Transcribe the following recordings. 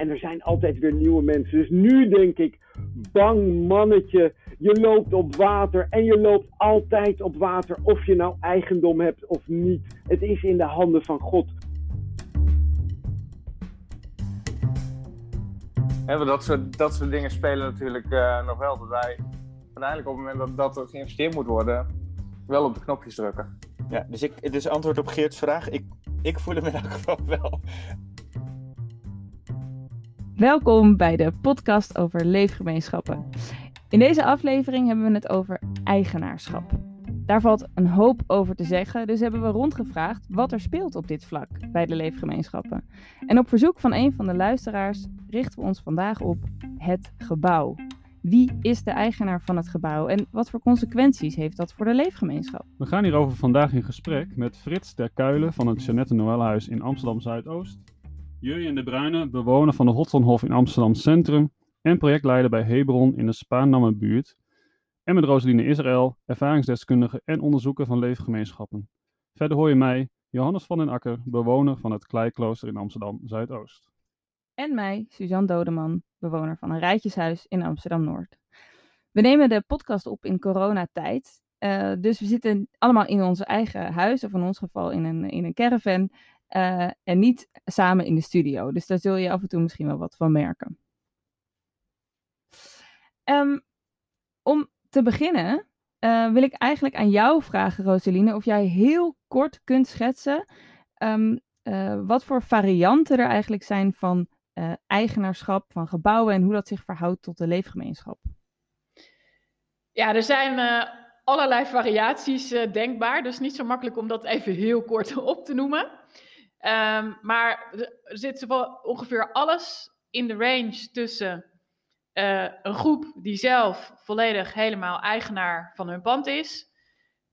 En er zijn altijd weer nieuwe mensen. Dus nu denk ik, bang mannetje, je loopt op water en je loopt altijd op water. Of je nou eigendom hebt of niet. Het is in de handen van God. Ja, dat, soort, dat soort dingen spelen natuurlijk uh, nog wel. Dat wij uiteindelijk op het moment dat, dat er geïnvesteerd moet worden, wel op de knopjes drukken. Ja, dus, ik, dus antwoord op Geert's vraag. Ik, ik voel hem in elk geval wel. Welkom bij de podcast over leefgemeenschappen. In deze aflevering hebben we het over eigenaarschap. Daar valt een hoop over te zeggen, dus hebben we rondgevraagd wat er speelt op dit vlak bij de leefgemeenschappen. En op verzoek van een van de luisteraars richten we ons vandaag op het gebouw. Wie is de eigenaar van het gebouw en wat voor consequenties heeft dat voor de leefgemeenschap? We gaan hierover vandaag in gesprek met Frits ter Kuilen van het Jeannette Noëlhuis in Amsterdam Zuidoost, Jurjen de Bruyne, bewoner van de Hotstonhof in Amsterdam Centrum en projectleider bij Hebron in de Spaarnammenbuurt, en met Rosaline Israël, ervaringsdeskundige en onderzoeker van leefgemeenschappen. Verder hoor je mij, Johannes van den Akker, bewoner van het Kleiklooster in Amsterdam Zuidoost. En mij, Suzanne Dodeman, bewoner van een rijtjeshuis in Amsterdam Noord. We nemen de podcast op in coronatijd. Uh, dus we zitten allemaal in ons eigen huis, of in ons geval in een, in een caravan. Uh, en niet samen in de studio. Dus daar zul je af en toe misschien wel wat van merken. Um, om te beginnen uh, wil ik eigenlijk aan jou vragen, Roseline, of jij heel kort kunt schetsen um, uh, wat voor varianten er eigenlijk zijn van eigenaarschap van gebouwen en hoe dat zich verhoudt tot de leefgemeenschap. Ja, er zijn allerlei variaties denkbaar, dus niet zo makkelijk om dat even heel kort op te noemen. Um, maar er zit ongeveer alles in de range tussen uh, een groep die zelf volledig helemaal eigenaar van hun pand is,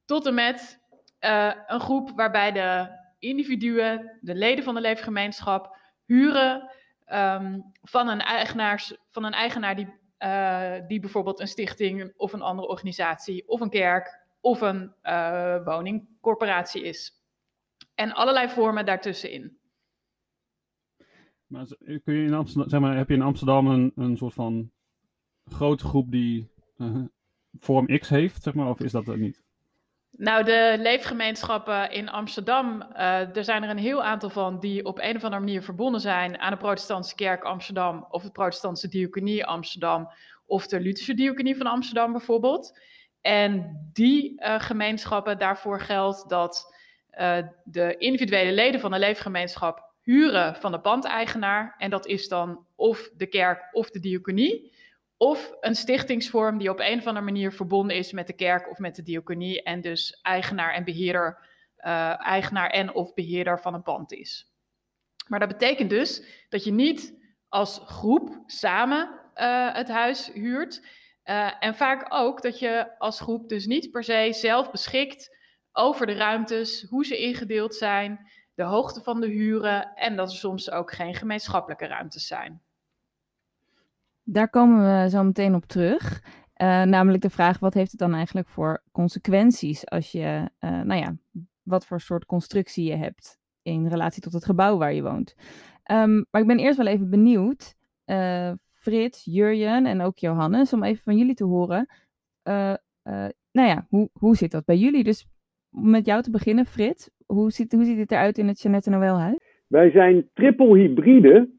tot en met uh, een groep waarbij de individuen, de leden van de leefgemeenschap, huren um, van, een eigenaars, van een eigenaar die, uh, die bijvoorbeeld een stichting of een andere organisatie of een kerk of een woningcorporatie is. En allerlei vormen daartussenin. Maar kun je in Amsterdam, zeg maar, heb je in Amsterdam een, een soort van grote groep die uh, vorm X heeft, zeg maar, of is dat er niet? Nou, de leefgemeenschappen in Amsterdam, uh, er zijn er een heel aantal van die op een of andere manier verbonden zijn aan de Protestantse Kerk Amsterdam of de Protestantse Diaconie Amsterdam of de Lutherse Diaconie van Amsterdam bijvoorbeeld. En die uh, gemeenschappen, daarvoor geldt dat uh, de individuele leden van de leefgemeenschap huren van de pandeigenaar. En dat is dan of de kerk of de diaconie. Of een stichtingsvorm die op een of andere manier verbonden is met de kerk of met de diaconie. En dus eigenaar en beheerder, uh, eigenaar en of beheerder van een pand is. Maar dat betekent dus dat je niet als groep samen uh, het huis huurt. En vaak ook dat je als groep dus niet per se zelf beschikt over de ruimtes, hoe ze ingedeeld zijn, de hoogte van de huren en dat er soms ook geen gemeenschappelijke ruimtes zijn. Daar komen we zo meteen op terug. Uh, namelijk de vraag: wat heeft het dan eigenlijk voor consequenties als je, uh, nou ja, wat voor soort constructie je hebt in relatie tot het gebouw waar je woont? Um, maar ik ben eerst wel even benieuwd, uh, Frits, Jurjen en ook Johannes, om even van jullie te horen. nou ja, hoe, hoe zit dat bij jullie? Dus met jou te beginnen, Frits. Hoe ziet, hoe ziet het eruit in het Jeannette Noëlhuis? Wij zijn triple hybride.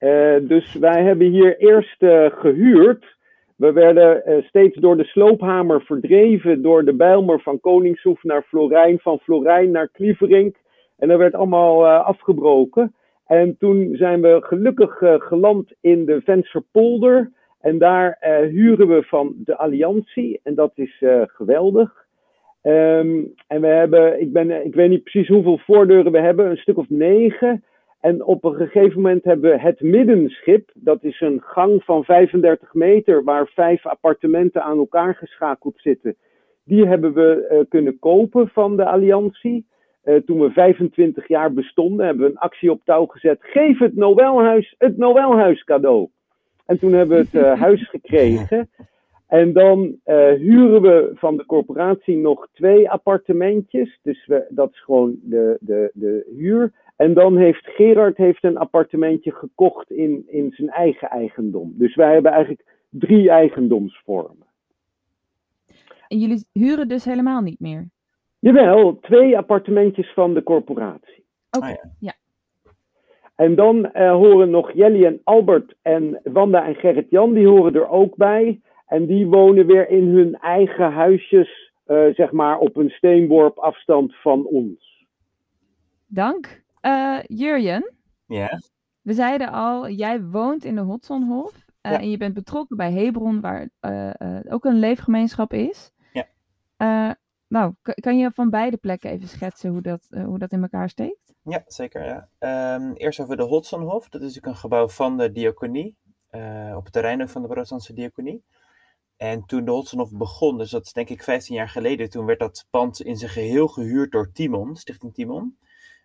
Uh, dus wij hebben hier eerst uh, gehuurd. We werden uh, steeds door de sloophamer verdreven door de Bijlmer van Koningshoef naar Florijn, van Florijn naar Klieverink. En dat werd allemaal afgebroken. En toen zijn we gelukkig geland in de Vensterpolder. En daar huren we van de Alliantie. En dat is geweldig. Um, en we hebben, ik, ben, ik weet niet precies hoeveel voordeuren we hebben, een stuk of negen. En op een gegeven moment hebben we het middenschip. Dat is een gang van 35 meter waar vijf appartementen aan elkaar geschakeld zitten. Die hebben we uh, kunnen kopen van de Alliantie. Uh, toen we 25 jaar bestonden, hebben we een actie op touw gezet. Geef het Noëlhuis het Noëlhuis cadeau. En toen hebben we het uh, huis gekregen. En dan uh, huren we van de corporatie nog twee appartementjes. Dus we, dat is gewoon de, de, de huur. En dan heeft Gerard heeft een appartementje gekocht in, in zijn eigen eigendom. Dus wij hebben eigenlijk drie eigendomsvormen. En jullie huren dus helemaal niet meer? Jawel, twee appartementjes van de corporatie. Oké, Ah, ja. ja. En dan eh, horen nog Jelly en Albert en Wanda en Gerrit-Jan, die horen er ook bij. En die wonen weer in hun eigen huisjes, eh, zeg maar op een steenworp afstand van ons. Dank. Eh Jurjen, Ja, we zeiden al, jij woont in de Hotsonhof. eh, Ja. En je bent betrokken bij Hebron, waar eh, eh, ook een leefgemeenschap is. Ja. Eh, nou, kan je van beide plekken even schetsen hoe dat, eh, hoe dat in elkaar steekt? ja zeker. Ja. Ehm, eerst over de Hotsonhof. Dat is natuurlijk een gebouw van de diaconie. eh, op het terrein ook van de protestantse diaconie. En toen de Hotsonhof begon, dus dat is denk ik 15 jaar geleden, toen werd dat pand in zijn geheel gehuurd door Timon, Stichting Timon.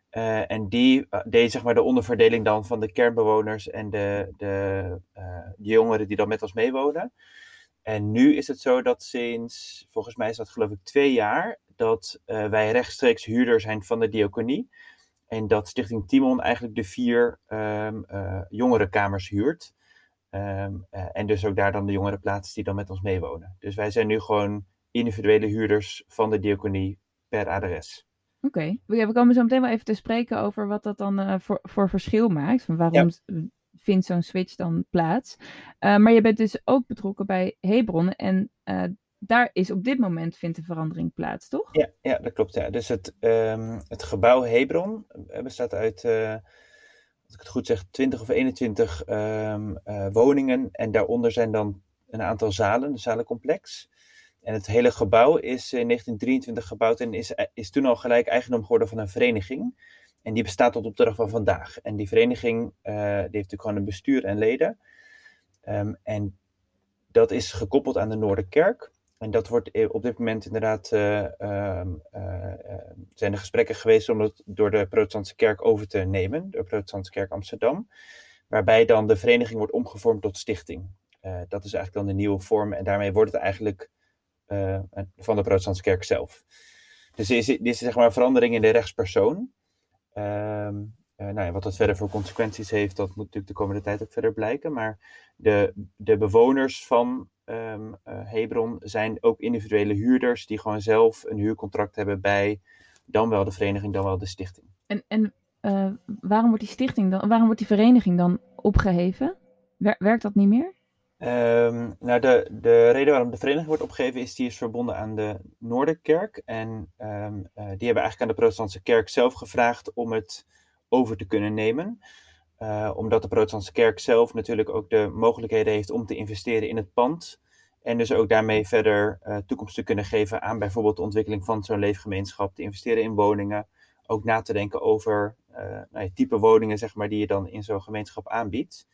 Eh, en die eh, deed zeg maar de onderverdeling dan van de kernbewoners en de, de, eh, de jongeren die dan met ons meewonen. En nu is het zo dat sinds, volgens mij is dat geloof ik twee jaar, dat wij rechtstreeks huurder zijn van de diaconie. En dat Stichting Timon eigenlijk de vier ehm eh, jongerenkamers huurt. Ehm, eh, en dus ook daar dan de jongeren plaatst die dan met ons meewonen. Dus wij zijn nu gewoon individuele huurders van de diaconie per adres. Oké, we, we komen zo meteen wel even te spreken over wat dat dan eh, voor, voor verschil maakt. Van waarom vindt zo'n switch dan plaats? Eh, maar je bent dus ook betrokken bij Hebron en daar is op dit moment vindt de verandering plaats, toch? Ja, ja dat klopt. Ja. Dus het, ehm, het gebouw Hebron bestaat uit, als ik het goed zeg, 20 of 21 ehm, eh, woningen. En daaronder zijn dan een aantal zalen, een zalencomplex. En het hele gebouw is in 1923 gebouwd en is, is toen al gelijk eigendom geworden van een vereniging. En die bestaat tot op de dag van vandaag. En die vereniging eh, die heeft natuurlijk gewoon een bestuur en leden. Ehm, en dat is gekoppeld aan de Noorderkerk. En dat wordt eh, op dit moment inderdaad, eh, ehm, eh, zijn er gesprekken geweest om dat door de protestantse kerk over te nemen, de protestantse kerk Amsterdam, waarbij dan de vereniging wordt omgevormd tot stichting. Dat is eigenlijk dan de nieuwe vorm en daarmee wordt het eigenlijk van de protestantse kerk zelf. Dus dit is, zeg maar een verandering in de rechtspersoon. Ehm, eh, nou ja, wat dat verder voor consequenties heeft, dat moet natuurlijk de komende tijd ook verder blijken. Maar de, de bewoners van ehm, eh, Hebron zijn ook individuele huurders die gewoon zelf een huurcontract hebben bij dan wel de vereniging, dan wel de stichting. En, en eh, waarom wordt die stichting dan, waarom wordt die vereniging dan opgeheven? Wer- werkt dat niet meer? Ehm, nou, de, de reden waarom de vereniging wordt opgegeven is, die is verbonden aan de Noorderkerk. En ehm, eh, die hebben eigenlijk aan de protestantse kerk zelf gevraagd om het over te kunnen nemen. Eh, omdat de protestantse kerk zelf natuurlijk ook de mogelijkheden heeft om te investeren in het pand. En dus ook daarmee verder eh, toekomst te kunnen geven aan bijvoorbeeld de ontwikkeling van zo'n leefgemeenschap. Te investeren in woningen. Ook na te denken over eh, nou ja, type woningen zeg maar, die je dan in zo'n gemeenschap aanbiedt.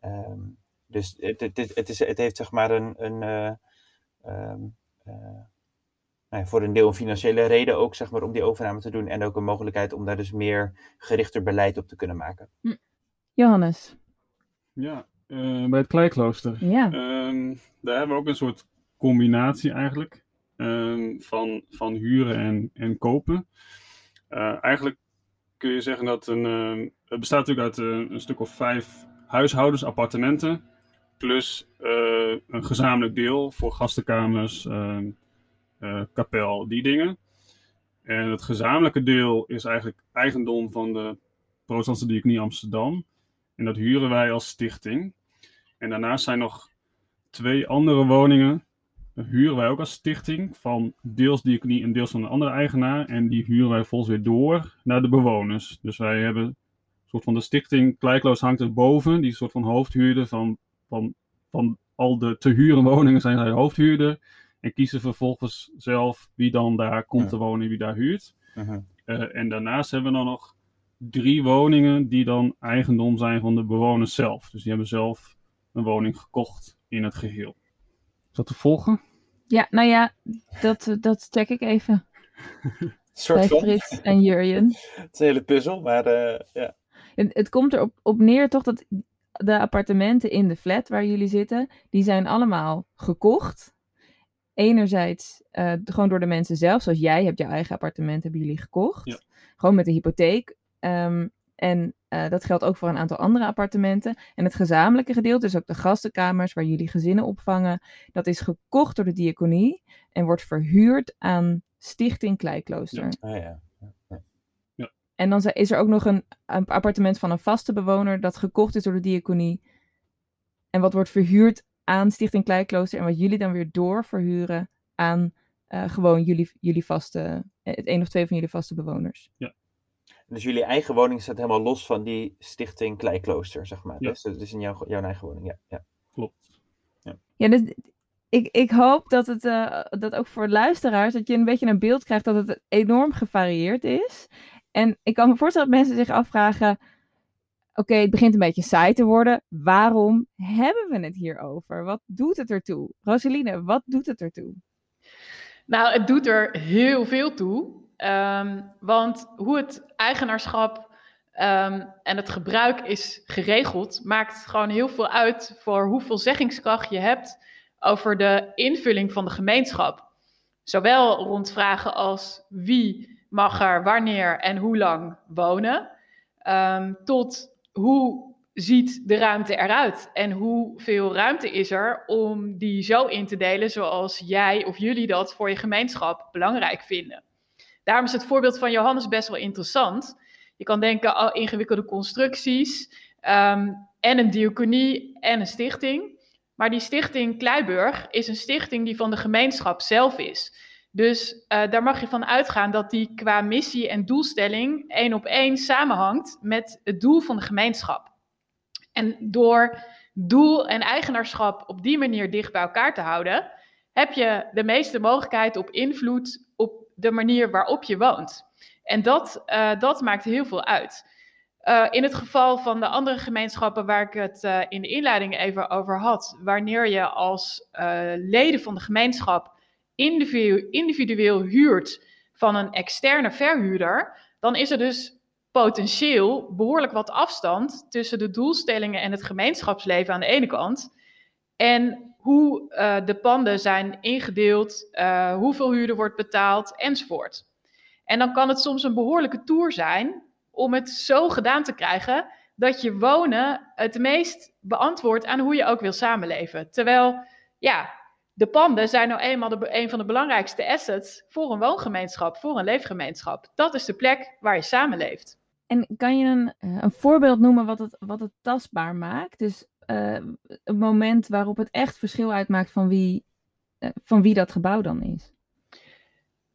Ehm, dus het, het, is, het heeft zeg maar een, een eh, ehm, eh, nou ja, voor een deel een financiële reden ook zeg maar om die overname te doen. En ook een mogelijkheid om daar dus meer gerichter beleid op te kunnen maken. Johannes. Ja, eh, bij het Kleiklooster. Ja. Ehm, daar hebben we ook een soort combinatie eigenlijk ehm, van, van huren en, en kopen. Eh, eigenlijk kun je zeggen dat een, ehm, het bestaat natuurlijk uit eh, een stuk of vijf huishoudens, appartementen, plus eh, een gezamenlijk deel voor gastenkamers, kapel, die dingen. En het gezamenlijke deel is eigenlijk eigendom van de Protestantse Diaconie Amsterdam. En dat huren wij als stichting. En daarnaast zijn nog twee andere woningen. Dat huren wij ook als stichting van deels diaconie en deels van een andere eigenaar. En die huren wij volgens weer door naar de bewoners. Dus wij hebben een soort van de stichting Kleikloos hangt er boven. Die soort van hoofdhuurder van, van, van al de te huren woningen zijn zij hoofdhuurder. En kiezen vervolgens zelf wie dan daar komt Ja. te wonen en wie daar huurt. Mhm. Eh, en daarnaast hebben we dan nog drie woningen die dan eigendom zijn van de bewoners zelf. Dus die hebben zelf een woning gekocht in het geheel. Is dat te volgen? Ja, nou ja, dat, eh, dat check ik even Een soort bij van. Frits en Jurjen. Het is een hele puzzel, maar eh, ja. Het, het komt erop op neer toch dat de appartementen in de flat waar jullie zitten, die zijn allemaal gekocht. Enerzijds eh, gewoon door de mensen zelf, zoals jij hebt jouw eigen appartement, hebben jullie gekocht. Ja. Gewoon met een hypotheek. Ehm, En uh, dat geldt ook voor een aantal andere appartementen. En het gezamenlijke gedeelte, dus ook de gastenkamers waar jullie gezinnen opvangen, dat is gekocht door de diaconie en wordt verhuurd aan Stichting Kleiklooster. Ja. Oh, ja. En dan is er ook nog een, een, appartement van een vaste bewoner dat gekocht is door de diaconie. En wat wordt verhuurd aan Stichting Kleiklooster en wat jullie dan weer doorverhuren aan uh, gewoon jullie, jullie vaste, het één of twee van jullie vaste bewoners. Ja. Dus jullie eigen woning staat helemaal los van die stichting Kleiklooster, zeg maar. Ja. Dus dat is in jouw, jouw eigen woning, ja. ja. Klopt. Ja, ja dus ik, ik hoop dat het uh, dat ook voor luisteraars, dat je een beetje een beeld krijgt dat het enorm gevarieerd is. En ik kan me voorstellen dat mensen zich afvragen, oké, het begint een beetje saai te worden. Waarom hebben we het hier over? Wat doet het ertoe? Roseline, wat doet het ertoe? Nou, het doet er heel veel toe. Um, want hoe het eigenaarschap um, en het gebruik is geregeld, maakt gewoon heel veel uit voor hoeveel zeggingskracht je hebt over de invulling van de gemeenschap. Zowel rond vragen als wie mag er wanneer en hoe lang wonen, um, tot hoe ziet de ruimte eruit en hoeveel ruimte is er om die zo in te delen zoals jij of jullie dat voor je gemeenschap belangrijk vinden. Daarom is het voorbeeld van Johannes best wel interessant. Je kan denken aan ingewikkelde constructies um, en een diaconie en een stichting. Maar die stichting Kleiburg is een stichting die van de gemeenschap zelf is. Dus uh, daar mag je van uitgaan dat die qua missie en doelstelling één op één samenhangt met het doel van de gemeenschap. En door doel en eigenaarschap op die manier dicht bij elkaar te houden, heb je de meeste mogelijkheid op invloed op de manier waarop je woont. En dat, uh, dat maakt heel veel uit. Uh, in het geval van de andere gemeenschappen waar ik het in de inleiding even over had, wanneer je als leden van de gemeenschap individueel, huurt van een externe verhuurder, dan is er dus potentieel behoorlijk wat afstand tussen de doelstellingen en het gemeenschapsleven aan de ene kant en hoe uh, de panden zijn ingedeeld, uh, hoeveel huur er wordt betaald enzovoort. En dan kan het soms een behoorlijke tour zijn om het zo gedaan te krijgen dat je wonen het meest beantwoordt aan hoe je ook wil samenleven. Terwijl, ja, de panden zijn nou eenmaal de, een van de belangrijkste assets voor een woongemeenschap, voor een leefgemeenschap. Dat is de plek waar je samenleeft. En kan je een, een voorbeeld noemen wat het, wat het tastbaar maakt? Dus uh, een moment waarop het echt verschil uitmaakt van wie, uh, van wie dat gebouw dan is?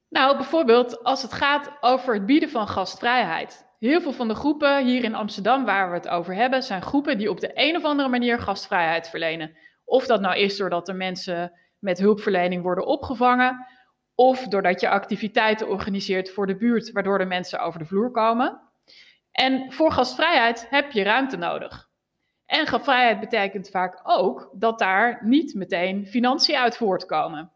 Nou, bijvoorbeeld als het gaat over het bieden van gastvrijheid. Heel veel van de groepen hier in Amsterdam waar we het over hebben, zijn groepen die op de een of andere manier gastvrijheid verlenen. Of dat nou is doordat er mensen met hulpverlening worden opgevangen, of doordat je activiteiten organiseert voor de buurt, waardoor de mensen over de vloer komen. En voor gastvrijheid heb je ruimte nodig. En gastvrijheid betekent vaak ook dat daar niet meteen financiën uit voortkomen.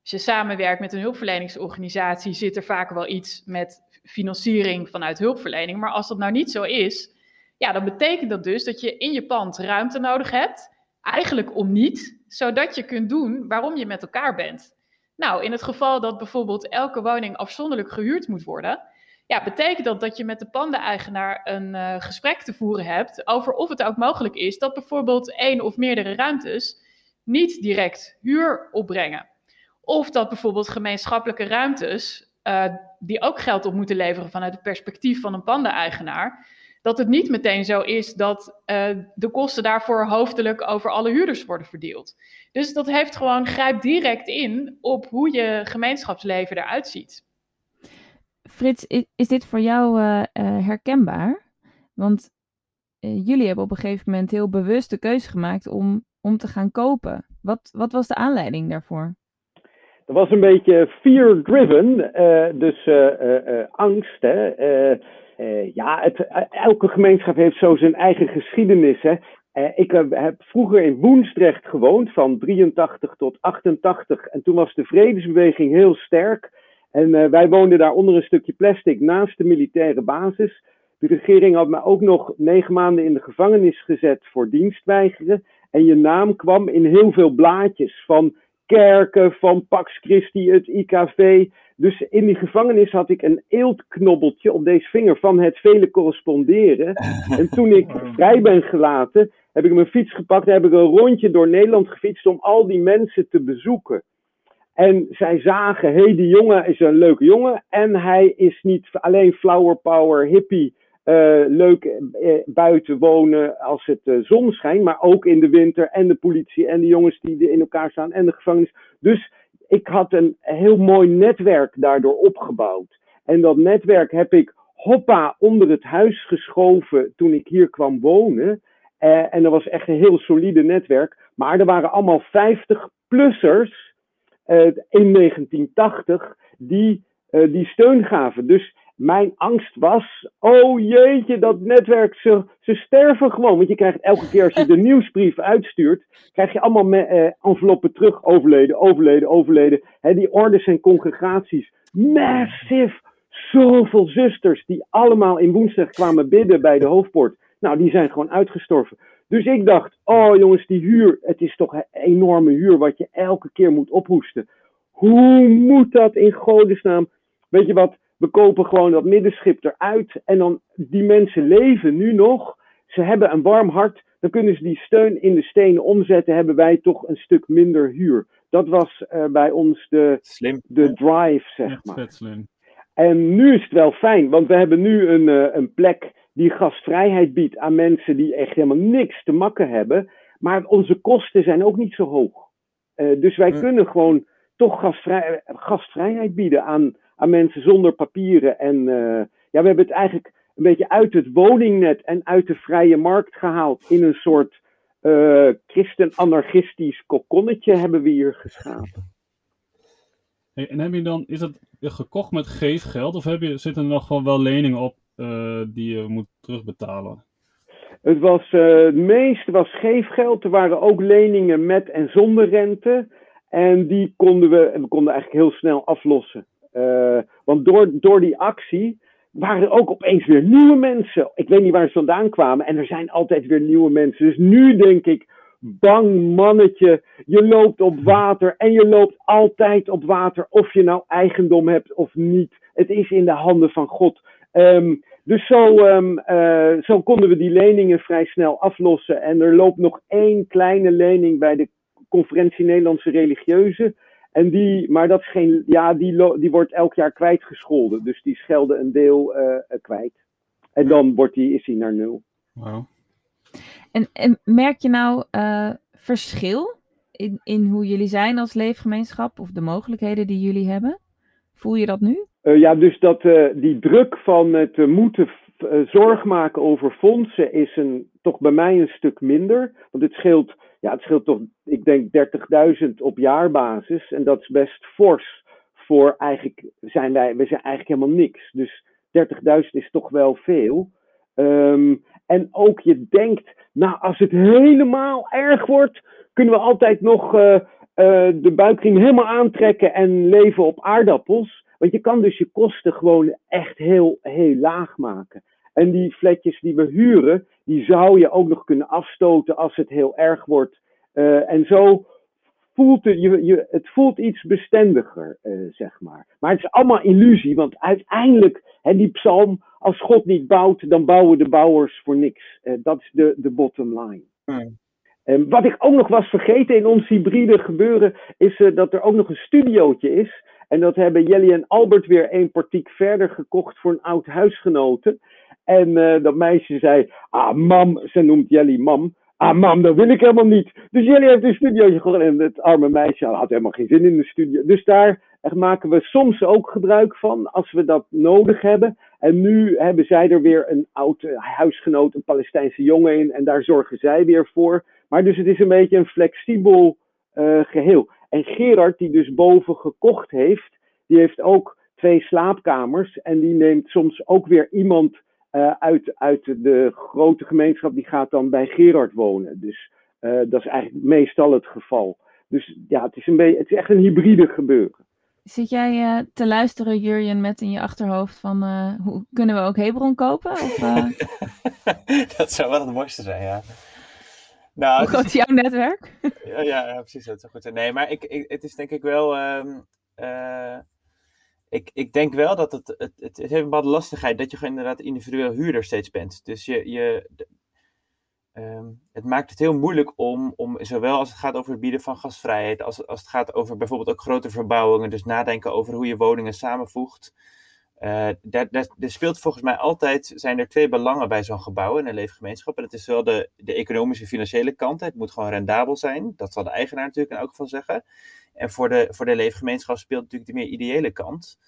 Als je samenwerkt met een hulpverleningsorganisatie, zit er vaak wel iets met financiering vanuit hulpverlening. Maar als dat nou niet zo is, ja, dan betekent dat dus dat je in je pand ruimte nodig hebt. Eigenlijk om niet, zodat je kunt doen waarom je met elkaar bent. Nou, in het geval dat bijvoorbeeld elke woning afzonderlijk gehuurd moet worden, ja, betekent dat dat je met de pandeneigenaar een uh, gesprek te voeren hebt over of het ook mogelijk is dat bijvoorbeeld één of meerdere ruimtes niet direct huur opbrengen. Of dat bijvoorbeeld gemeenschappelijke ruimtes, uh, die ook geld op moeten leveren vanuit het perspectief van een pandeneigenaar, dat het niet meteen zo is dat uh, de kosten daarvoor hoofdelijk over alle huurders worden verdeeld. Dus dat heeft gewoon, grijpt direct in op hoe je gemeenschapsleven eruit ziet. Frits, is, dit voor jou uh, uh, herkenbaar? Want uh, jullie hebben op een gegeven moment heel bewust de keuze gemaakt om, om te gaan kopen. Wat, wat was de aanleiding daarvoor? Dat was een beetje fear-driven, dus angst. Hè? Ja, het, elke gemeenschap heeft zo zijn eigen geschiedenis. Hè? ik heb vroeger in Woensdrecht gewoond, van 83 tot 88. En toen was de vredesbeweging heel sterk. En wij woonden daar onder een stukje plastic naast de militaire basis. De regering had me ook nog negen maanden in de gevangenis gezet voor dienstweigeren. En je naam kwam in heel veel blaadjes van kerken, van Pax Christi, het IKV. Dus in die gevangenis had ik een eeltknobbeltje op deze vinger van het vele corresponderen. En toen ik vrij ben gelaten, heb ik mijn fiets gepakt en heb ik een rondje door Nederland gefietst om al die mensen te bezoeken. En zij zagen, hé, hey, die jongen is een leuke jongen. En hij is niet alleen flower power, hippie, uh, leuk uh, buiten wonen als het uh, zon schijnt. Maar ook in de winter en de politie en de jongens die in elkaar staan en de gevangenis. Dus ik had een heel mooi netwerk daardoor opgebouwd. En dat netwerk heb ik hoppa onder het huis geschoven toen ik hier kwam wonen. en dat was echt een heel solide netwerk. Maar er waren allemaal 50-plussers in 1980 die, die steun gaven. Dus mijn angst was, oh jeetje, dat netwerk, ze, ze sterven gewoon. Want je krijgt elke keer als je de nieuwsbrief uitstuurt, krijg je allemaal me, eh, enveloppen terug, overleden, overleden, overleden. He, die ordes en congregaties, massive, zoveel zusters die allemaal in woensdag kwamen bidden bij de hoofdpoort. Nou, die zijn gewoon uitgestorven. Dus ik dacht, oh jongens, die huur, het is toch een enorme huur wat je elke keer moet ophoesten. Hoe moet dat in godesnaam? Weet je wat, we kopen gewoon dat middenschip eruit en dan die mensen leven nu nog. Ze hebben een warm hart. Dan kunnen ze die steun in de stenen omzetten. Hebben wij toch een stuk minder huur. Dat was uh, bij ons de, slim. de drive, zeg Echt maar. vet slim. En nu is het wel fijn, want we hebben nu een, uh, een plek die gastvrijheid biedt aan mensen die echt helemaal niks te makken hebben. Maar onze kosten zijn ook niet zo hoog. Uh, dus wij Hm. kunnen gewoon toch gastvrij, gastvrijheid bieden aan, aan mensen zonder papieren. En uh, ja, we hebben het eigenlijk een beetje uit het woningnet en uit de vrije markt gehaald. In een soort uh, christen-anarchistisch kokonnetje hebben we hier geschapen. Hey, en heb je dan, is het gekocht met geefgeld of heb je, zitten er nog gewoon wel leningen op uh, die je moet terugbetalen? Het was, uh, het meeste was geefgeld. Er waren ook leningen met en zonder rente. En die konden we, we konden eigenlijk heel snel aflossen. Uh, want door, door die actie waren er ook opeens weer nieuwe mensen. Ik weet niet waar ze vandaan kwamen. En er zijn altijd weer nieuwe mensen. Dus nu denk ik, bang mannetje, je loopt op water. En je loopt altijd op water. Of je nou eigendom hebt of niet. Het is in de handen van God. Um, dus zo, um, uh, zo konden we die leningen vrij snel aflossen. En er loopt nog één kleine lening bij de Conferentie Nederlandse Religieuzen. En die, maar dat is geen, ja, die, die wordt elk jaar kwijtgescholden. Dus die schelden een deel uh, kwijt. En dan wordt die, is die naar nul. Wow. En, en merk je nou uh, verschil in, in hoe jullie zijn als leefgemeenschap of de mogelijkheden die jullie hebben? Voel je dat nu? Uh, ja, dus dat uh, die druk van het moeten zorg maken over fondsen is een, toch bij mij een stuk minder. Want het scheelt ja, het scheelt toch, ik denk 30.000 op jaarbasis. En dat is best fors voor eigenlijk, zijn wij, we zijn eigenlijk helemaal niks. Dus 30.000 is toch wel veel. Um, en ook je denkt, nou als het helemaal erg wordt, kunnen we altijd nog uh, uh, de buikriem helemaal aantrekken en leven op aardappels. Want je kan dus je kosten gewoon echt heel, heel laag maken. En die flatjes die we huren, die zou je ook nog kunnen afstoten als het heel erg wordt. Uh, en zo voelt het, je, je, het voelt iets bestendiger, uh, zeg maar. Maar het is allemaal illusie, want uiteindelijk, hè, die psalm, als God niet bouwt, dan bouwen de bouwers voor niks. Uh, dat is de, de bottom line. Hmm. En wat ik ook nog was vergeten in ons hybride gebeuren, is dat er ook nog een studiootje is. En dat hebben Jelly en Albert weer een partiek verder gekocht voor een oud huisgenote. En uh, dat meisje zei, ah mam, ze noemt Jelly mam. Ah mam, dat wil ik helemaal niet. Dus Jelly heeft een studiootje gekocht en het arme meisje had helemaal geen zin in de studio. Dus daar maken we soms ook gebruik van als we dat nodig hebben. En nu hebben zij er weer een oud huisgenoot, een Palestijnse jongen in. En daar zorgen zij weer voor. Maar dus het is een beetje een flexibel geheel. En Gerard, die dus boven gekocht heeft, die heeft ook twee slaapkamers. En die neemt soms ook weer iemand uh, uit, uit de grote gemeenschap, die gaat dan bij Gerard wonen. Dus uh, dat is eigenlijk meestal het geval. Dus ja, het is, een beetje, het is echt een hybride gebeuren. Zit jij uh, te luisteren, Jurjen, met in je achterhoofd van hoe kunnen we ook Hebron kopen? Of, dat zou wel het mooiste zijn, ja. Nou, Hoe groot is jouw netwerk? Ja, ja, precies. Dat is goed. Nee, maar ik, ik, het is denk ik wel. ehm, eh, ik, ik denk wel dat het, het, het, heeft een bepaalde lastigheid dat je gewoon inderdaad individueel huurder steeds bent. Dus je, je, ehm, het maakt het heel moeilijk om, om, zowel als het gaat over het bieden van gastvrijheid, als, als het gaat over bijvoorbeeld ook grote verbouwingen, dus nadenken over hoe je woningen samenvoegt. Daar, er speelt volgens mij altijd, zijn er twee belangen bij zo'n gebouw en een leefgemeenschap. En dat is wel de, de economische financiële kant. Het moet gewoon rendabel zijn. Dat zal de eigenaar natuurlijk in elk geval zeggen. En voor de, voor de leefgemeenschap speelt natuurlijk de meer ideële kant.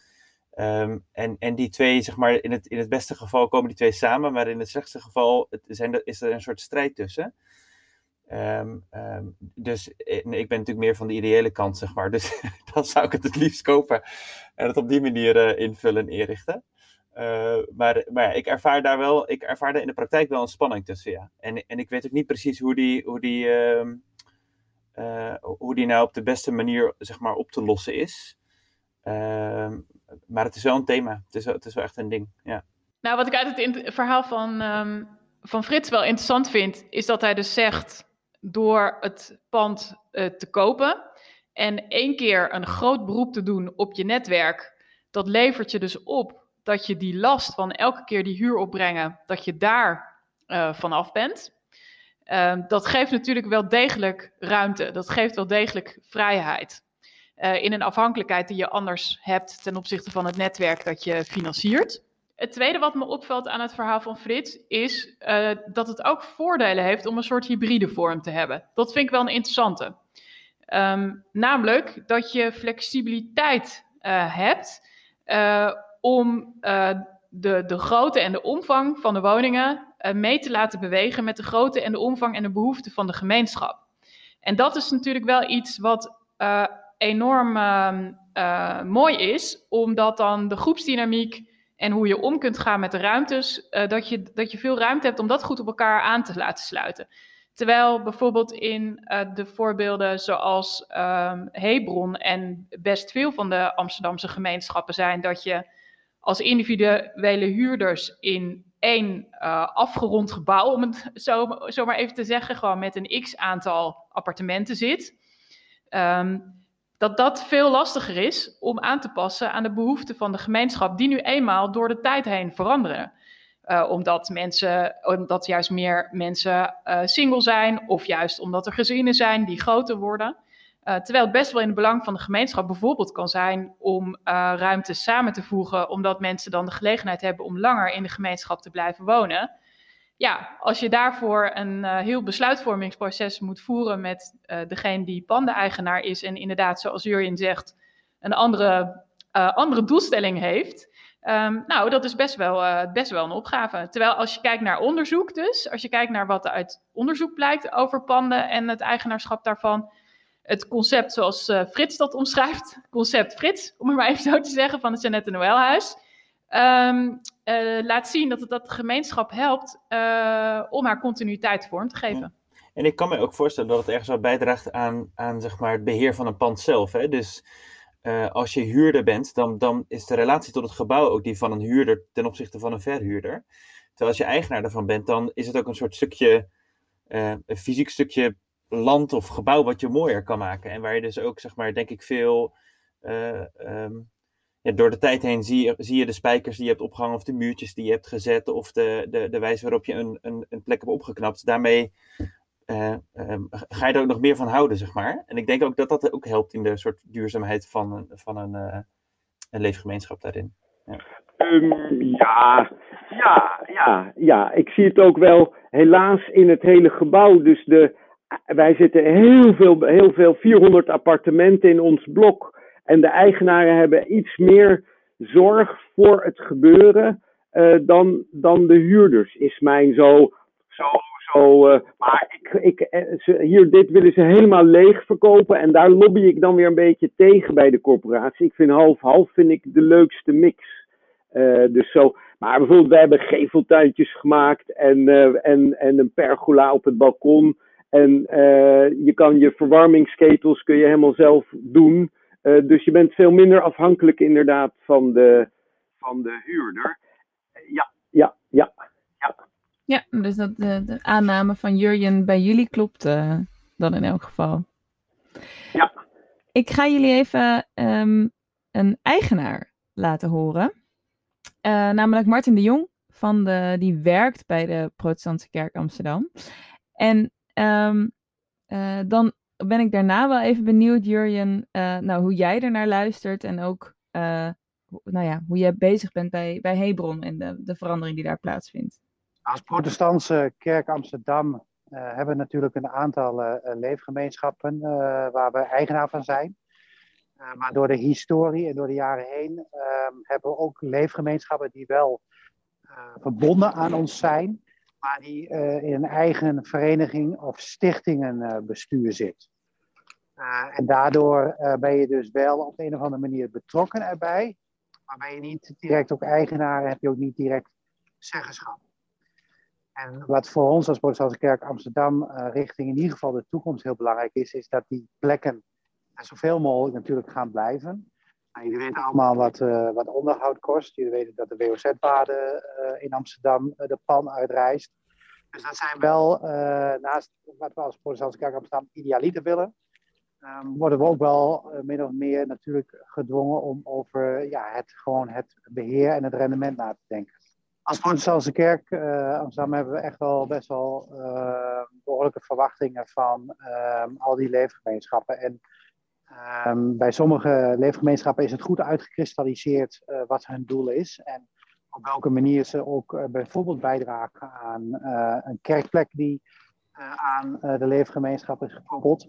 Ehm, en, en die twee, zeg maar, in het, in het beste geval komen die twee samen, maar in het slechtste geval het, zijn is er een soort strijd tussen. Ehm, ehm, dus eh, ik ben natuurlijk meer van de ideële kant, zeg maar. Dus dan zou ik het het liefst kopen en het op die manier eh, invullen en inrichten. Eh, maar, maar ja, ik ervaar daar wel, ik ervaar daar in de praktijk wel een spanning tussen, ja. En, en ik weet ook niet precies hoe die, hoe die, eh, hoe die nou op de beste manier, zeg maar, op te lossen is. Ehm, maar het is wel een thema. Het is, wel- het is wel echt een ding, ja. Nou, wat ik uit het verhaal van, ehm, van Frits wel interessant vind, is dat hij dus zegt: door het pand eh, te kopen en één keer een groot beroep te doen op je netwerk, dat levert je dus op dat je die last van elke keer die huur opbrengen, dat je daar eh vanaf bent. Ehm, dat geeft natuurlijk wel degelijk ruimte. Dat geeft wel degelijk vrijheid. Eh, in een afhankelijkheid die je anders hebt ten opzichte van het netwerk dat je financiert. Het tweede wat me opvalt aan het verhaal van Frits is eh, dat het ook voordelen heeft om een soort hybride vorm te hebben. Dat vind ik wel een interessante. Ehm, namelijk dat je flexibiliteit eh, hebt om de, de grootte en de omvang van de woningen eh, mee te laten bewegen met de grootte en de omvang en de behoeften van de gemeenschap. En dat is natuurlijk wel iets wat eh, enorm ehm, eh, mooi is, omdat dan de groepsdynamiek en hoe je om kunt gaan met de ruimtes, dat, je, dat je veel ruimte hebt om dat goed op elkaar aan te laten sluiten. Terwijl bijvoorbeeld in de voorbeelden zoals ehm Hebron en best veel van de Amsterdamse gemeenschappen zijn dat je als individuele huurders in één eh, afgerond gebouw, om het zo, maar even te zeggen, gewoon met een x aantal appartementen zit. Ehm, dat dat veel lastiger is om aan te passen aan de behoeften van de gemeenschap, die nu eenmaal door de tijd heen veranderen. Uh, omdat, mensen, omdat juist meer mensen uh, single zijn, of juist omdat er gezinnen zijn die groter worden. Uh, terwijl het best wel in het belang van de gemeenschap bijvoorbeeld kan zijn om uh, ruimte samen te voegen, omdat mensen dan de gelegenheid hebben om langer in de gemeenschap te blijven wonen. Ja, als je daarvoor een uh, heel besluitvormingsproces moet voeren met degene die pandeneigenaar is en inderdaad, zoals Jurjen zegt, een andere, andere doelstelling heeft. Um, nou, dat is best wel, best wel een opgave. Terwijl als je kijkt naar onderzoek dus, als je kijkt naar wat uit onderzoek blijkt over panden en het eigenaarschap daarvan, het concept zoals uh, Frits dat omschrijft, concept Frits, om het maar even zo te zeggen, van het Jeannette Noëlhuis, um, laat zien dat het dat de gemeenschap helpt uh, om haar continuïteit vorm te geven. En ik kan me ook voorstellen dat het ergens wel bijdraagt aan, aan zeg maar, het beheer van een pand zelf. Hè? Dus als je huurder bent, dan, dan is de relatie tot het gebouw ook die van een huurder ten opzichte van een verhuurder. Terwijl als je eigenaar ervan bent, dan is het ook een soort stukje, een fysiek stukje land of gebouw wat je mooier kan maken. En waar je dus ook, zeg maar, denk ik veel. Uh, um, ja, door de tijd heen zie je, zie je de spijkers die je hebt opgehangen, of de muurtjes die je hebt gezet, of de, de, de wijze waarop je een, een, een plek hebt opgeknapt. Daarmee uh, um, ga je er ook nog meer van houden, zeg maar. En ik denk ook dat dat ook helpt in de soort duurzaamheid van een, van een, uh, een leefgemeenschap daarin. Ja. Um, ja, ja, ja, ja. Ik zie het ook wel helaas in het hele gebouw. Dus de, wij zitten heel veel, heel veel, 400 appartementen in ons blok. En de eigenaren hebben iets meer zorg voor het gebeuren uh, dan, dan de huurders, is mijn zo, zo, zo. Uh, maar ik, ik, ze, hier, dit willen ze helemaal leeg verkopen en daar lobby ik dan weer een beetje tegen bij de corporatie. Ik vind half-half vind ik de leukste mix. Dus zo, maar bijvoorbeeld, wij hebben geveltuintjes gemaakt en, en, en een pergola op het balkon. En je kan je verwarmingsketels kun je helemaal zelf doen. Uh, dus je bent veel minder afhankelijk inderdaad van de, van de huurder. Ja, ja, ja, ja. Ja, dus dat de, de aanname van Jurjen bij jullie klopt uh, dan in elk geval. Ja. Ik ga jullie even um, een eigenaar laten horen. Uh, namelijk Martin de Jong, van de, die werkt bij de Protestantse Kerk Amsterdam. En um, dan ben ik daarna wel even benieuwd, Jurjen, nou, hoe jij ernaar luistert en ook nou ja, hoe je bezig bent bij, bij Hebron en de, de verandering die daar plaatsvindt. Als protestantse kerk Amsterdam hebben we natuurlijk een aantal leefgemeenschappen waar we eigenaar van zijn. maar door de historie en door de jaren heen ehm, hebben we ook leefgemeenschappen die wel verbonden aan ons zijn, maar die in een eigen vereniging of stichtingenbestuur zit. en daardoor ben je dus wel op een of andere manier betrokken erbij, maar ben je niet direct ook eigenaar, heb je ook niet direct zeggenschap. En wat voor ons als Protestantse Kerk Amsterdam richting in ieder geval de toekomst heel belangrijk is, is dat die plekken zoveel mogelijk natuurlijk gaan blijven. Nou, jullie weten allemaal wat, uh, wat onderhoud kost. Jullie weten dat de WOZ-waarde uh, in Amsterdam de pan uitreist. Dus dat zijn wel, naast wat we als Protestantse Kerk Amsterdam idealiter willen, um, worden we ook wel min of meer natuurlijk gedwongen om over ja, het, gewoon het beheer en het rendement na te denken als Protestantse Kerk Amsterdam hebben we echt wel best wel behoorlijke verwachtingen van um, al die leefgemeenschappen. En um, bij sommige leefgemeenschappen is het goed uitgekristalliseerd uh, wat hun doel is. En op welke manier ze ook bijvoorbeeld bijdragen aan een kerkplek die aan de leefgemeenschap is gekoppeld.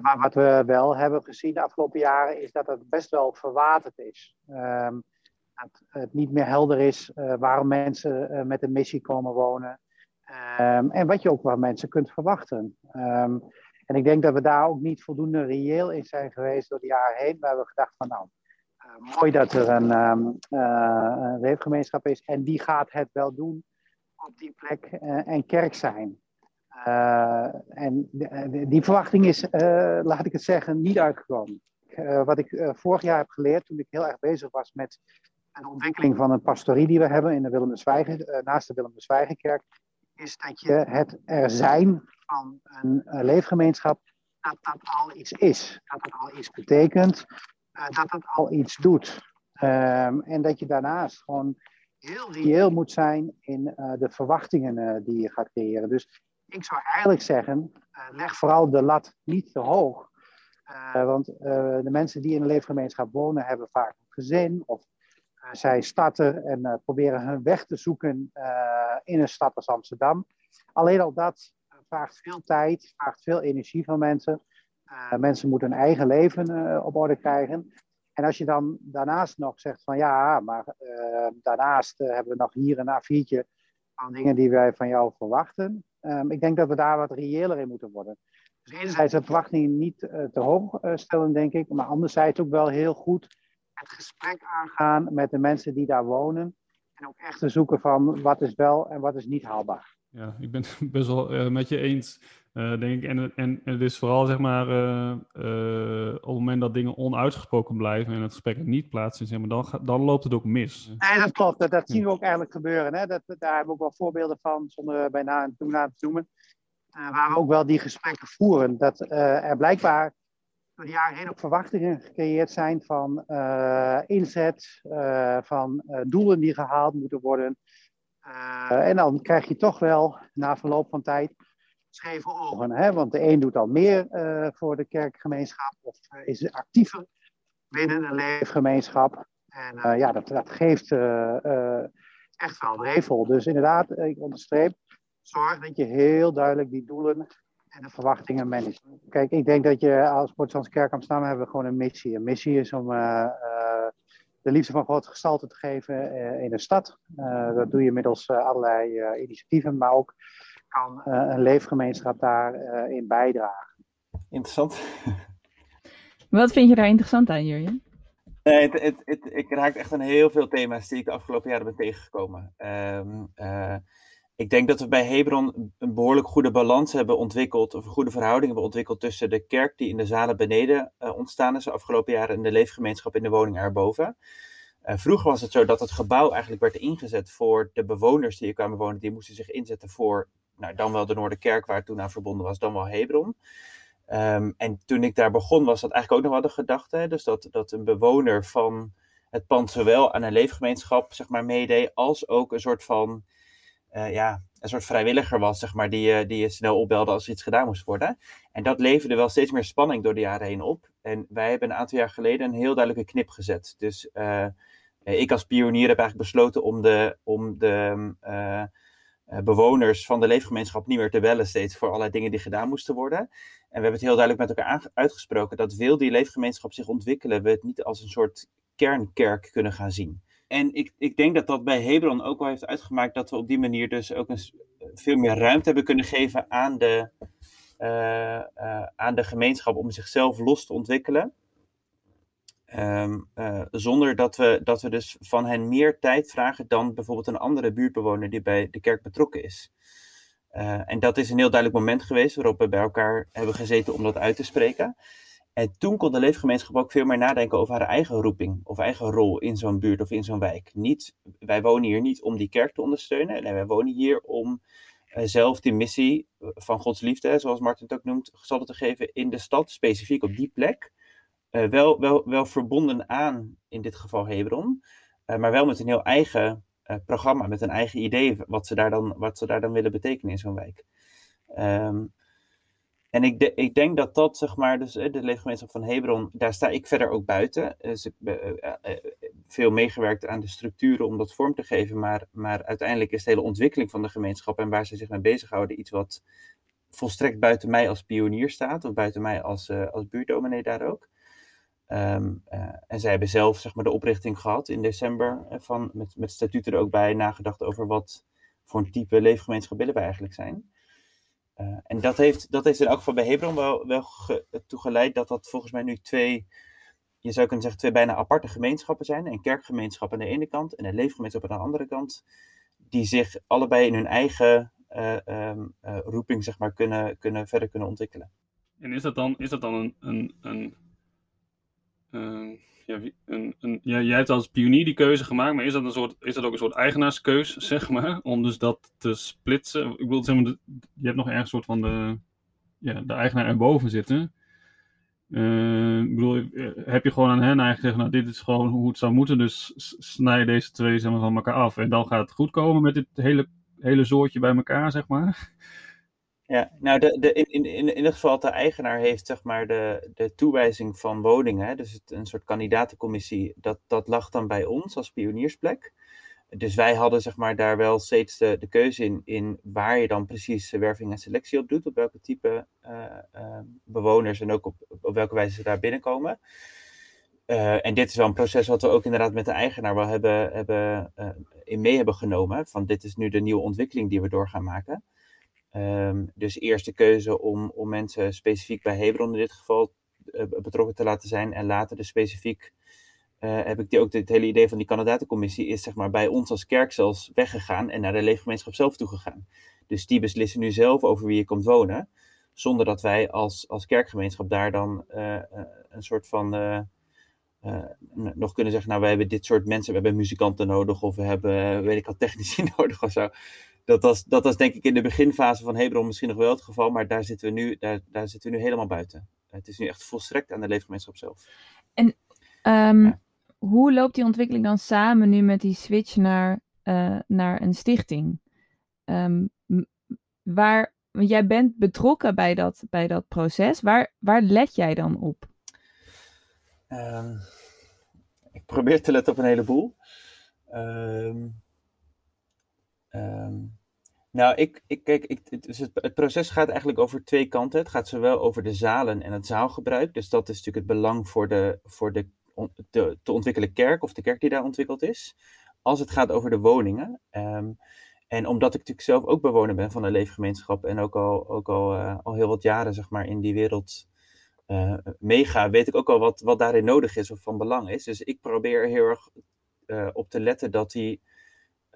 maar wat we wel hebben gezien de afgelopen jaren is dat het best wel verwaterd is. Um, het, het niet meer helder is waarom mensen met een missie komen wonen. Um, en wat je ook waar mensen kunt verwachten. En ik denk dat we daar ook niet voldoende reëel in zijn geweest door de jaren heen. We hebben gedacht van nou, uh, mooi dat er een, um, een is. En die gaat het wel doen op die plek en kerk zijn. en die verwachting is, laat ik het zeggen, niet uitgekomen. wat ik vorig jaar heb geleerd toen ik heel erg bezig was met de ontwikkeling van een pastorie die we hebben in de Willem de Zwijgen, uh, naast de Willem de Zwijgenkerk, is dat je het er zijn van een uh, leefgemeenschap, dat dat al iets is. Dat het al iets betekent, uh, dat het al iets doet. Um, en dat je daarnaast gewoon heel reëel moet zijn in de verwachtingen die je gaat creëren. Dus ik zou eigenlijk zeggen, leg vooral de lat niet te hoog. want de mensen die in een leefgemeenschap wonen, hebben vaak een gezin of zij starten en proberen hun weg te zoeken in een stad als Amsterdam. Alleen al dat vraagt veel tijd, vraagt veel energie van mensen. Uh, mensen moeten hun eigen leven op orde krijgen. En als je dan daarnaast nog zegt van ja, maar daarnaast hebben we nog hier een A4'tje van dingen die wij van jou verwachten. Um, ik denk dat we daar wat reëler in moeten worden. Dus enerzijds de verwachtingen niet te hoog stellen, denk ik. Maar anderzijds ook wel heel goed het gesprek aangaan met de mensen die daar wonen. En ook echt te zoeken van wat is wel en wat is niet haalbaar. Ja, ik ben het best wel uh, met je eens, uh, denk ik. En, en, en het is vooral, zeg maar, uh, op het moment dat dingen onuitgesproken blijven en het gesprek er niet plaatsvindt, zeg maar, dan, dan loopt het ook mis. Nee, dat klopt. Dat, dat zien we ook eigenlijk gebeuren. Hè? Dat, daar hebben we ook wel voorbeelden van, zonder bij na en toe te noemen. waar we ook wel die gesprekken voeren. Dat er blijkbaar door de jaren heen ook verwachtingen gecreëerd zijn van inzet, van doelen die gehaald moeten worden. En dan krijg je toch wel na verloop van tijd scheve ogen. Hè? Want de een doet al meer voor de kerkgemeenschap of is actiever binnen een leefgemeenschap. En ja, dat, dat geeft echt wel drevel. Dus inderdaad, ik onderstreep, zorg dat je heel duidelijk die doelen en de verwachtingen managen. Kijk, ik denk dat je als Protestantse Kerk Amsterdam hebben we gewoon een missie. Een missie is om de liefde van God gestalte te geven uh, in een stad. dat doe je middels allerlei initiatieven, maar ook kan een leefgemeenschap daarin in bijdragen. Interessant. Wat vind je daar interessant aan, Jurjen? Nee, het, het, het, ik raak echt aan heel veel thema's die ik de afgelopen jaren ben tegengekomen. Um, ik denk dat we bij Hebron een behoorlijk goede balans hebben ontwikkeld, of een goede verhouding hebben ontwikkeld tussen de kerk die in de zalen beneden uh, ontstaan is de afgelopen jaren en de leefgemeenschap in de woning erboven. vroeger was het zo dat het gebouw eigenlijk werd ingezet voor de bewoners die er kwamen wonen. Die moesten zich inzetten voor nou, dan wel de Noorderkerk, waar het toen aan verbonden was, dan wel Hebron. Ehm, en toen ik daar begon, was dat eigenlijk ook nog wel de gedachte. Dus dat, dat een bewoner van het pand zowel aan een leefgemeenschap zeg maar, meedeed, als ook een soort van uh, ja, een soort vrijwilliger was, zeg maar, die, uh, die je snel opbelde als er iets gedaan moest worden. En dat leverde wel steeds meer spanning door de jaren heen op. En wij hebben een aantal jaar geleden een heel duidelijke knip gezet. Dus uh, ik als pionier heb eigenlijk besloten om de, om de bewoners van de leefgemeenschap niet meer te bellen steeds voor allerlei dingen die gedaan moesten worden. En we hebben het heel duidelijk met elkaar uitgesproken dat wil die leefgemeenschap zich ontwikkelen, we het niet als een soort kernkerk kunnen gaan zien. En ik, ik denk dat dat bij Hebron ook wel heeft uitgemaakt dat we op die manier dus ook een, veel meer ruimte hebben kunnen geven aan de, uh, uh, aan de gemeenschap om zichzelf los te ontwikkelen. Um, uh, zonder dat we, dat we dus van hen meer tijd vragen dan bijvoorbeeld een andere buurtbewoner die bij de kerk betrokken is. en dat is een heel duidelijk moment geweest waarop we bij elkaar hebben gezeten om dat uit te spreken. En toen kon de leefgemeenschap ook veel meer nadenken over haar eigen roeping of eigen rol in zo'n buurt of in zo'n wijk. Niet, wij wonen hier niet om die kerk te ondersteunen. Nee, wij wonen hier om uh, zelf die missie van Gods liefde, zoals Martin het ook noemt, gestalte te geven in de stad, specifiek op die plek. Uh, wel, wel, wel verbonden aan, in dit geval Hebron, maar wel met een heel eigen programma, met een eigen idee wat ze daar dan, wat ze daar dan willen betekenen in zo'n wijk. Um, en ik, ik denk dat dat, zeg maar, dus de leefgemeenschap van Hebron, daar sta ik verder ook buiten. Dus ik heb uh, veel meegewerkt aan de structuren om dat vorm te geven, maar, maar uiteindelijk is de hele ontwikkeling van de gemeenschap en waar ze zich mee bezighouden iets wat volstrekt buiten mij als pionier staat, of buiten mij als, uh, als daar ook. Uh, en zij hebben zelf zeg maar, de oprichting gehad in december, van, met, met statuten er ook bij, nagedacht over wat voor een type leefgemeenschap willen wij eigenlijk zijn. Uh, en dat heeft, dat heeft in elk geval bij Hebron wel, wel dat dat volgens mij nu twee, je zou kunnen zeggen, twee bijna aparte gemeenschappen zijn. Een kerkgemeenschap aan de ene kant en een leefgemeenschap aan de andere kant. Die zich allebei in hun eigen uh, um, uh, roeping zeg maar, kunnen, kunnen, verder kunnen ontwikkelen. En is dat dan, is dat dan een, een, een ja, een, een, ja, jij hebt als pionier die keuze gemaakt, maar is dat, een soort, is dat ook een soort eigenaarskeus, zeg maar, om dus dat te splitsen? Ik bedoel, je hebt nog ergens soort van de, ja, de eigenaar erboven zitten. Uh, ik bedoel, eh, heb je gewoon aan hen eigenlijk gezegd, nou, dit is gewoon hoe het zou moeten, dus snij deze twee zeg maar, van elkaar af. En dan gaat het goed komen met dit hele, hele zoortje bij elkaar, zeg maar. Ja, nou de, in, in, in ieder geval de eigenaar heeft zeg maar de, de toewijzing van woningen, dus het, een soort kandidatencommissie, dat, dat lag dan bij ons als pioniersplek. Dus wij hadden zeg maar daar wel steeds de, de keuze in, in waar je dan precies werving en selectie op doet, op welke type uh, uh, bewoners en ook op, op welke wijze ze daar binnenkomen. Uh, en dit is wel een proces wat we ook inderdaad met de eigenaar wel hebben, hebben in mee hebben genomen. Van dit is nu de nieuwe ontwikkeling die we door gaan maken. Um, dus eerst de keuze om, om mensen specifiek bij Hebron in dit geval uh, betrokken te laten zijn. En later de specifiek, uh, heb ik die, ook het hele idee van die kandidatencommissie, is zeg maar bij ons als kerk zelfs weggegaan en naar de leefgemeenschap zelf toegegaan. Dus die beslissen nu zelf over wie je komt wonen. Zonder dat wij als, als kerkgemeenschap daar dan uh, een soort van nog kunnen zeggen, nou, we hebben dit soort mensen, we hebben muzikanten nodig of we hebben, weet ik al, technici nodig of zo dat was, dat was denk ik in de beginfase van Hebron misschien nog wel het geval, maar daar zitten we nu, daar, daar zitten we nu helemaal buiten. Het is nu echt volstrekt aan de leefgemeenschap zelf. En um, ja. hoe loopt die ontwikkeling dan samen nu met die switch naar, uh, naar een stichting? Um, waar, want jij bent betrokken bij dat, bij dat proces. Waar, waar let jij dan op? Um, ik probeer te letten op een heleboel. Um, Um, nou, ik, ik, kijk, ik, dus het, proces gaat eigenlijk over twee kanten. Het gaat zowel over de zalen en het zaalgebruik. Dus dat is natuurlijk het belang voor de, voor de, te ontwikkelen kerk of de kerk die daar ontwikkeld is. Als het gaat over de woningen. Um, en omdat ik natuurlijk zelf ook bewoner ben van een leefgemeenschap en ook al, ook al, uh, al heel wat jaren zeg maar, in die wereld uh, meega, weet ik ook al wat, wat daarin nodig is of van belang is. Dus ik probeer heel erg uh, op te letten dat die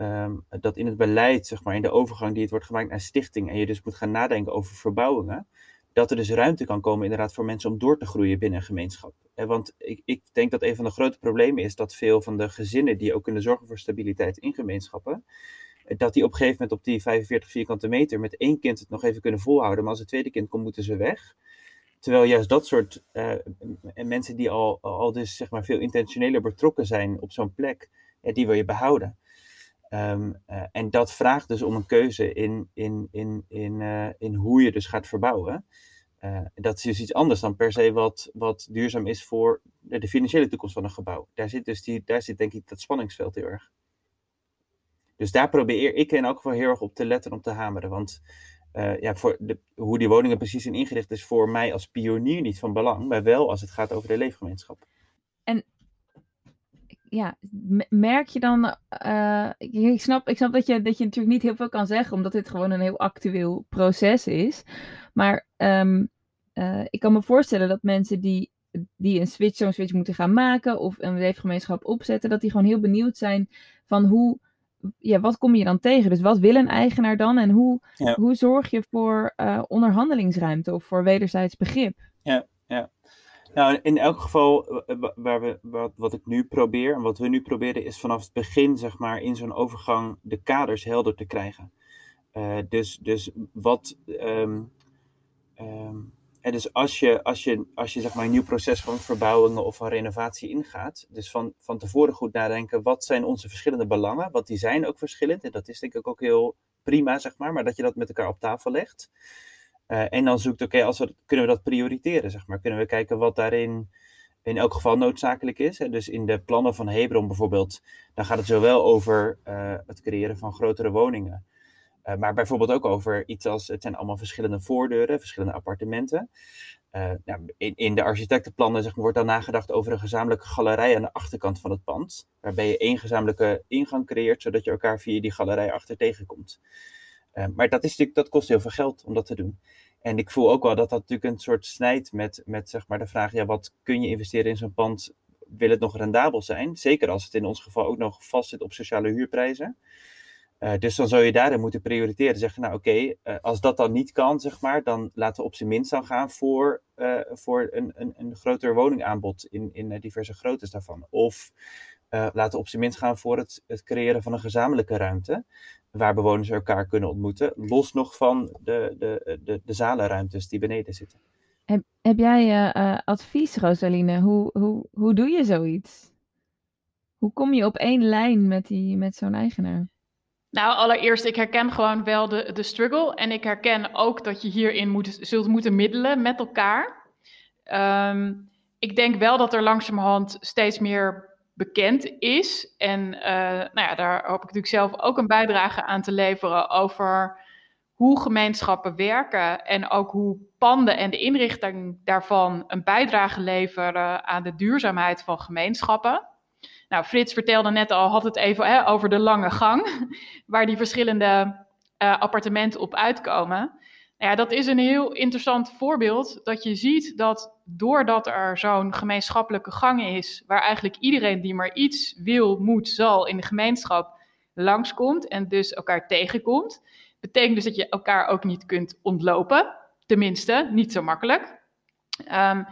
um, dat in het beleid, zeg maar, in de overgang die het wordt gemaakt naar stichting, en je dus moet gaan nadenken over verbouwingen, dat er dus ruimte kan komen inderdaad voor mensen om door te groeien binnen een gemeenschap. Want ik, ik denk dat een van de grote problemen is dat veel van de gezinnen die ook kunnen zorgen voor stabiliteit in gemeenschappen, dat die op een gegeven moment op die 45 vierkante meter met één kind het nog even kunnen volhouden, maar als het tweede kind komt, moeten ze weg. Terwijl juist dat soort uh, mensen die al, al dus zeg maar veel intentioneler betrokken zijn op zo'n plek, die wil je behouden. Um, uh, en dat vraagt dus om een keuze in, in, in, in, uh, in hoe je dus gaat verbouwen. dat is dus iets anders dan per se wat, wat duurzaam is voor de, financiële toekomst van een gebouw. Daar zit, dus die, daar zit denk ik dat spanningsveld heel erg. Dus daar probeer ik in elk geval heel erg op te letten, om te hameren. Want ja, voor de, hoe die woningen precies zijn ingericht is voor mij als pionier niet van belang, maar wel als het gaat over de leefgemeenschap. En ja, merk je dan, uh, ik, snap, ik snap dat je, dat je natuurlijk niet heel veel kan zeggen, omdat dit gewoon een heel actueel proces is. Maar um, uh, ik kan me voorstellen dat mensen die, die een switch, zo'n switch moeten gaan maken of een leefgemeenschap opzetten, dat die gewoon heel benieuwd zijn van hoe ja, wat kom je dan tegen? Dus wat wil een eigenaar dan en hoe, hoe zorg je voor uh, onderhandelingsruimte of voor wederzijds begrip? Ja, ja. Nou, in elk geval, waar we, wat, wat ik nu probeer en wat we nu proberen, is vanaf het begin, zeg maar, in zo'n overgang de kaders helder te krijgen. Uh, dus, dus wat. Um, um, en dus als je, als je, als je zeg maar, een nieuw proces van verbouwingen of van renovatie ingaat, dus van, van tevoren goed nadenken, wat zijn onze verschillende belangen? Want die zijn ook verschillend en dat is denk ik ook heel prima, zeg maar, maar dat je dat met elkaar op tafel legt. Uh, en dan zoekt, oké, we kunnen we dat prioriteren, zeg maar. Kunnen we kijken wat daarin in elk geval noodzakelijk is. Hè? Dus in de plannen van Hebron bijvoorbeeld, dan gaat het zowel over uh, het creëren van grotere woningen. Uh, maar bijvoorbeeld ook over iets als, het zijn allemaal verschillende voordeuren, verschillende appartementen. Nou, in, de architectenplannen wordt dan nagedacht over een gezamenlijke galerij aan de achterkant van het pand. Waarbij je één gezamenlijke ingang creëert, zodat je elkaar via die galerij achter tegenkomt. Uh, maar dat, is natuurlijk, dat kost heel veel geld om dat te doen. En ik voel ook wel dat dat natuurlijk een soort snijdt met, met zeg maar, de vraag: ja, wat kun je investeren in zo'n pand? Wil het nog rendabel zijn? Zeker als het in ons geval ook nog vastzit op sociale huurprijzen. Uh, dus dan zou je daarin moeten prioriteren. Zeggen, nou oké, uh, als dat dan niet kan, zeg maar, dan laten we op zijn minst dan gaan voor, uh, voor een, een, een groter woningaanbod in, in diverse groottes daarvan. Of laten we op zijn minst gaan voor het, het creëren van een gezamenlijke ruimte, waar bewoners elkaar kunnen ontmoeten, los nog van de, de, de, de zalenruimtes die beneden zitten. Heb, heb jij advies, Rosaline? Hoe, hoe, hoe doe je zoiets? Hoe kom je op één lijn met, die, met zo'n eigenaar? Nou, allereerst, ik herken gewoon wel de, de struggle. En ik herken ook dat je hierin moet, zult moeten middelen met elkaar. Um, ik denk wel dat er langzamerhand steeds meer bekend is. En uh, nou ja, daar hoop ik natuurlijk zelf ook een bijdrage aan te leveren over hoe gemeenschappen werken en ook hoe panden en de inrichting daarvan een bijdrage leveren aan de duurzaamheid van gemeenschappen. Nou, Frits vertelde net al, had het even hè, over de lange gang, waar die verschillende uh, appartementen op uitkomen. Nou ja, dat is een heel interessant voorbeeld dat je ziet dat doordat er zo'n gemeenschappelijke gang is, waar eigenlijk iedereen die maar iets wil, moet, zal in de gemeenschap langskomt en dus elkaar tegenkomt, betekent dus dat je elkaar ook niet kunt ontlopen. Tenminste, niet zo makkelijk. Um,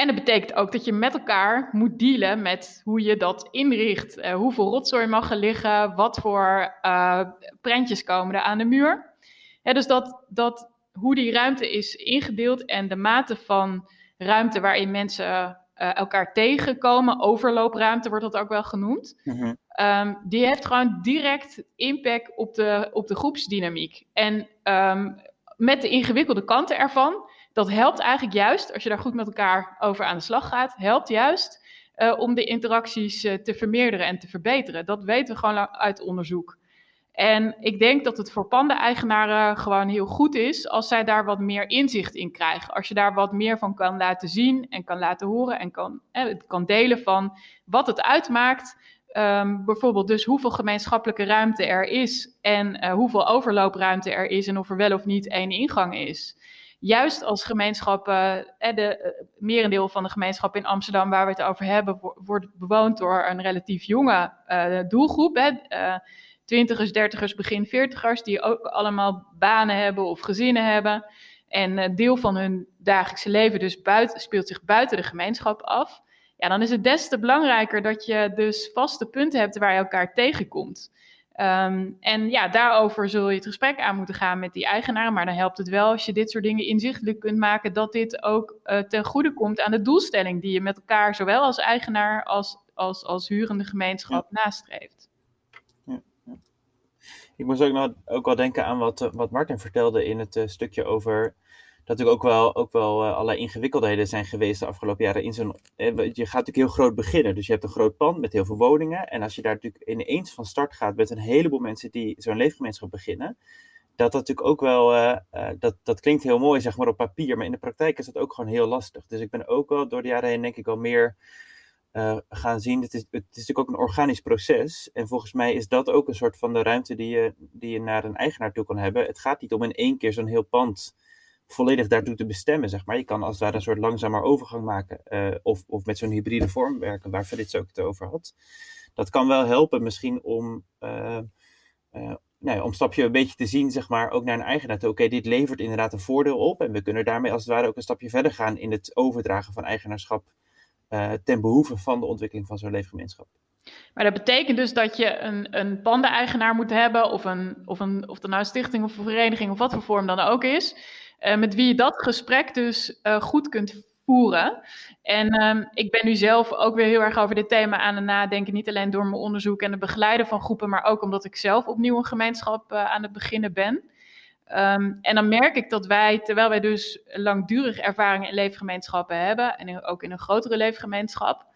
en dat betekent ook dat je met elkaar moet dealen met hoe je dat inricht. Uh, hoeveel rotzooi mag er liggen, wat voor uh, prentjes komen er aan de muur. dus dat, dat, hoe die ruimte is ingedeeld en de mate van ruimte waarin mensen uh, elkaar tegenkomen, overloopruimte wordt dat ook wel genoemd, mm-hmm. um, die heeft gewoon direct impact op de, op de groepsdynamiek. En um, met de ingewikkelde kanten ervan dat helpt eigenlijk juist, als je daar goed met elkaar over aan de slag gaat, helpt juist uh, om de interacties uh, te vermeerderen en te verbeteren. Dat weten we gewoon uit onderzoek. En ik denk dat het voor panden-eigenaren gewoon heel goed is als zij daar wat meer inzicht in krijgen. Als je daar wat meer van kan laten zien en kan laten horen en kan, eh, kan delen van wat het uitmaakt. Um, bijvoorbeeld dus hoeveel gemeenschappelijke ruimte er is en uh, hoeveel overloopruimte er is en of er wel of niet één ingang is juist als gemeenschappen, eh, de eh, merendeel van de gemeenschap in Amsterdam waar we het over hebben, wordt bewoond door een relatief jonge uh, doelgroep. Hè, uh, twintigers, dertigers, begin veertigers, die ook allemaal banen hebben of gezinnen hebben. en uh, deel van hun dagelijkse leven dus buiten, speelt zich buiten de gemeenschap af, ja, dan is het des te belangrijker dat je dus vaste punten hebt waar je elkaar tegenkomt. Um, en ja, daarover zul je het gesprek aan moeten gaan met die eigenaar. Maar dan helpt het wel als je dit soort dingen inzichtelijk kunt maken, dat dit ook uh, ten goede komt aan de doelstelling die je met elkaar, zowel als eigenaar als als, als hurende gemeenschap ja. nastreeft. Ja, ja. Ik moest ook, nog, ook wel denken aan wat, wat Martin vertelde in het uh, stukje over er ook wel, ook wel uh, allerlei ingewikkeldheden zijn geweest de afgelopen jaren. In zo'n, eh, je gaat natuurlijk heel groot beginnen. Dus je hebt een groot pand met heel veel woningen. En als je daar natuurlijk ineens van start gaat met een heleboel mensen die zo'n leefgemeenschap beginnen. Dat dat natuurlijk ook wel, uh, dat, dat klinkt heel mooi zeg maar op papier. Maar in de praktijk is dat ook gewoon heel lastig. Dus ik ben ook wel door de jaren heen denk ik wel meer gaan zien. Het is, het is natuurlijk ook een organisch proces. En volgens mij is dat ook een soort van de ruimte die je, die je naar een eigenaar toe kan hebben. Het gaat niet om in één keer zo'n heel pand volledig daartoe te bestemmen, zeg maar. Je kan als het ware een soort langzamer overgang maken. Uh, of, of met zo'n hybride vorm werken, waar Frits ook het over had. Dat kan wel helpen misschien om... Uh, uh, nou om stapje een beetje te zien, zeg maar, ook naar een eigenaar toe. Oké, dit levert inderdaad een voordeel op. En we kunnen daarmee als het ware ook een stapje verder gaan in het overdragen van eigenaarschap ten behoeve van de ontwikkeling van zo'n leefgemeenschap. Maar dat betekent dus dat je een, een pandeneigenaar moet hebben, of, een, of, een, of dat nou een stichting of een vereniging of wat voor vorm dan ook is, uh, met wie je dat gesprek dus uh, goed kunt voeren. En um, ik ben nu zelf ook weer heel erg over dit thema aan het nadenken, niet alleen door mijn onderzoek en het begeleiden van groepen, maar ook omdat ik zelf opnieuw een gemeenschap aan het beginnen ben. Um, en dan merk ik dat wij, terwijl wij dus langdurig ervaring in leefgemeenschappen hebben, en ook in een grotere leefgemeenschap,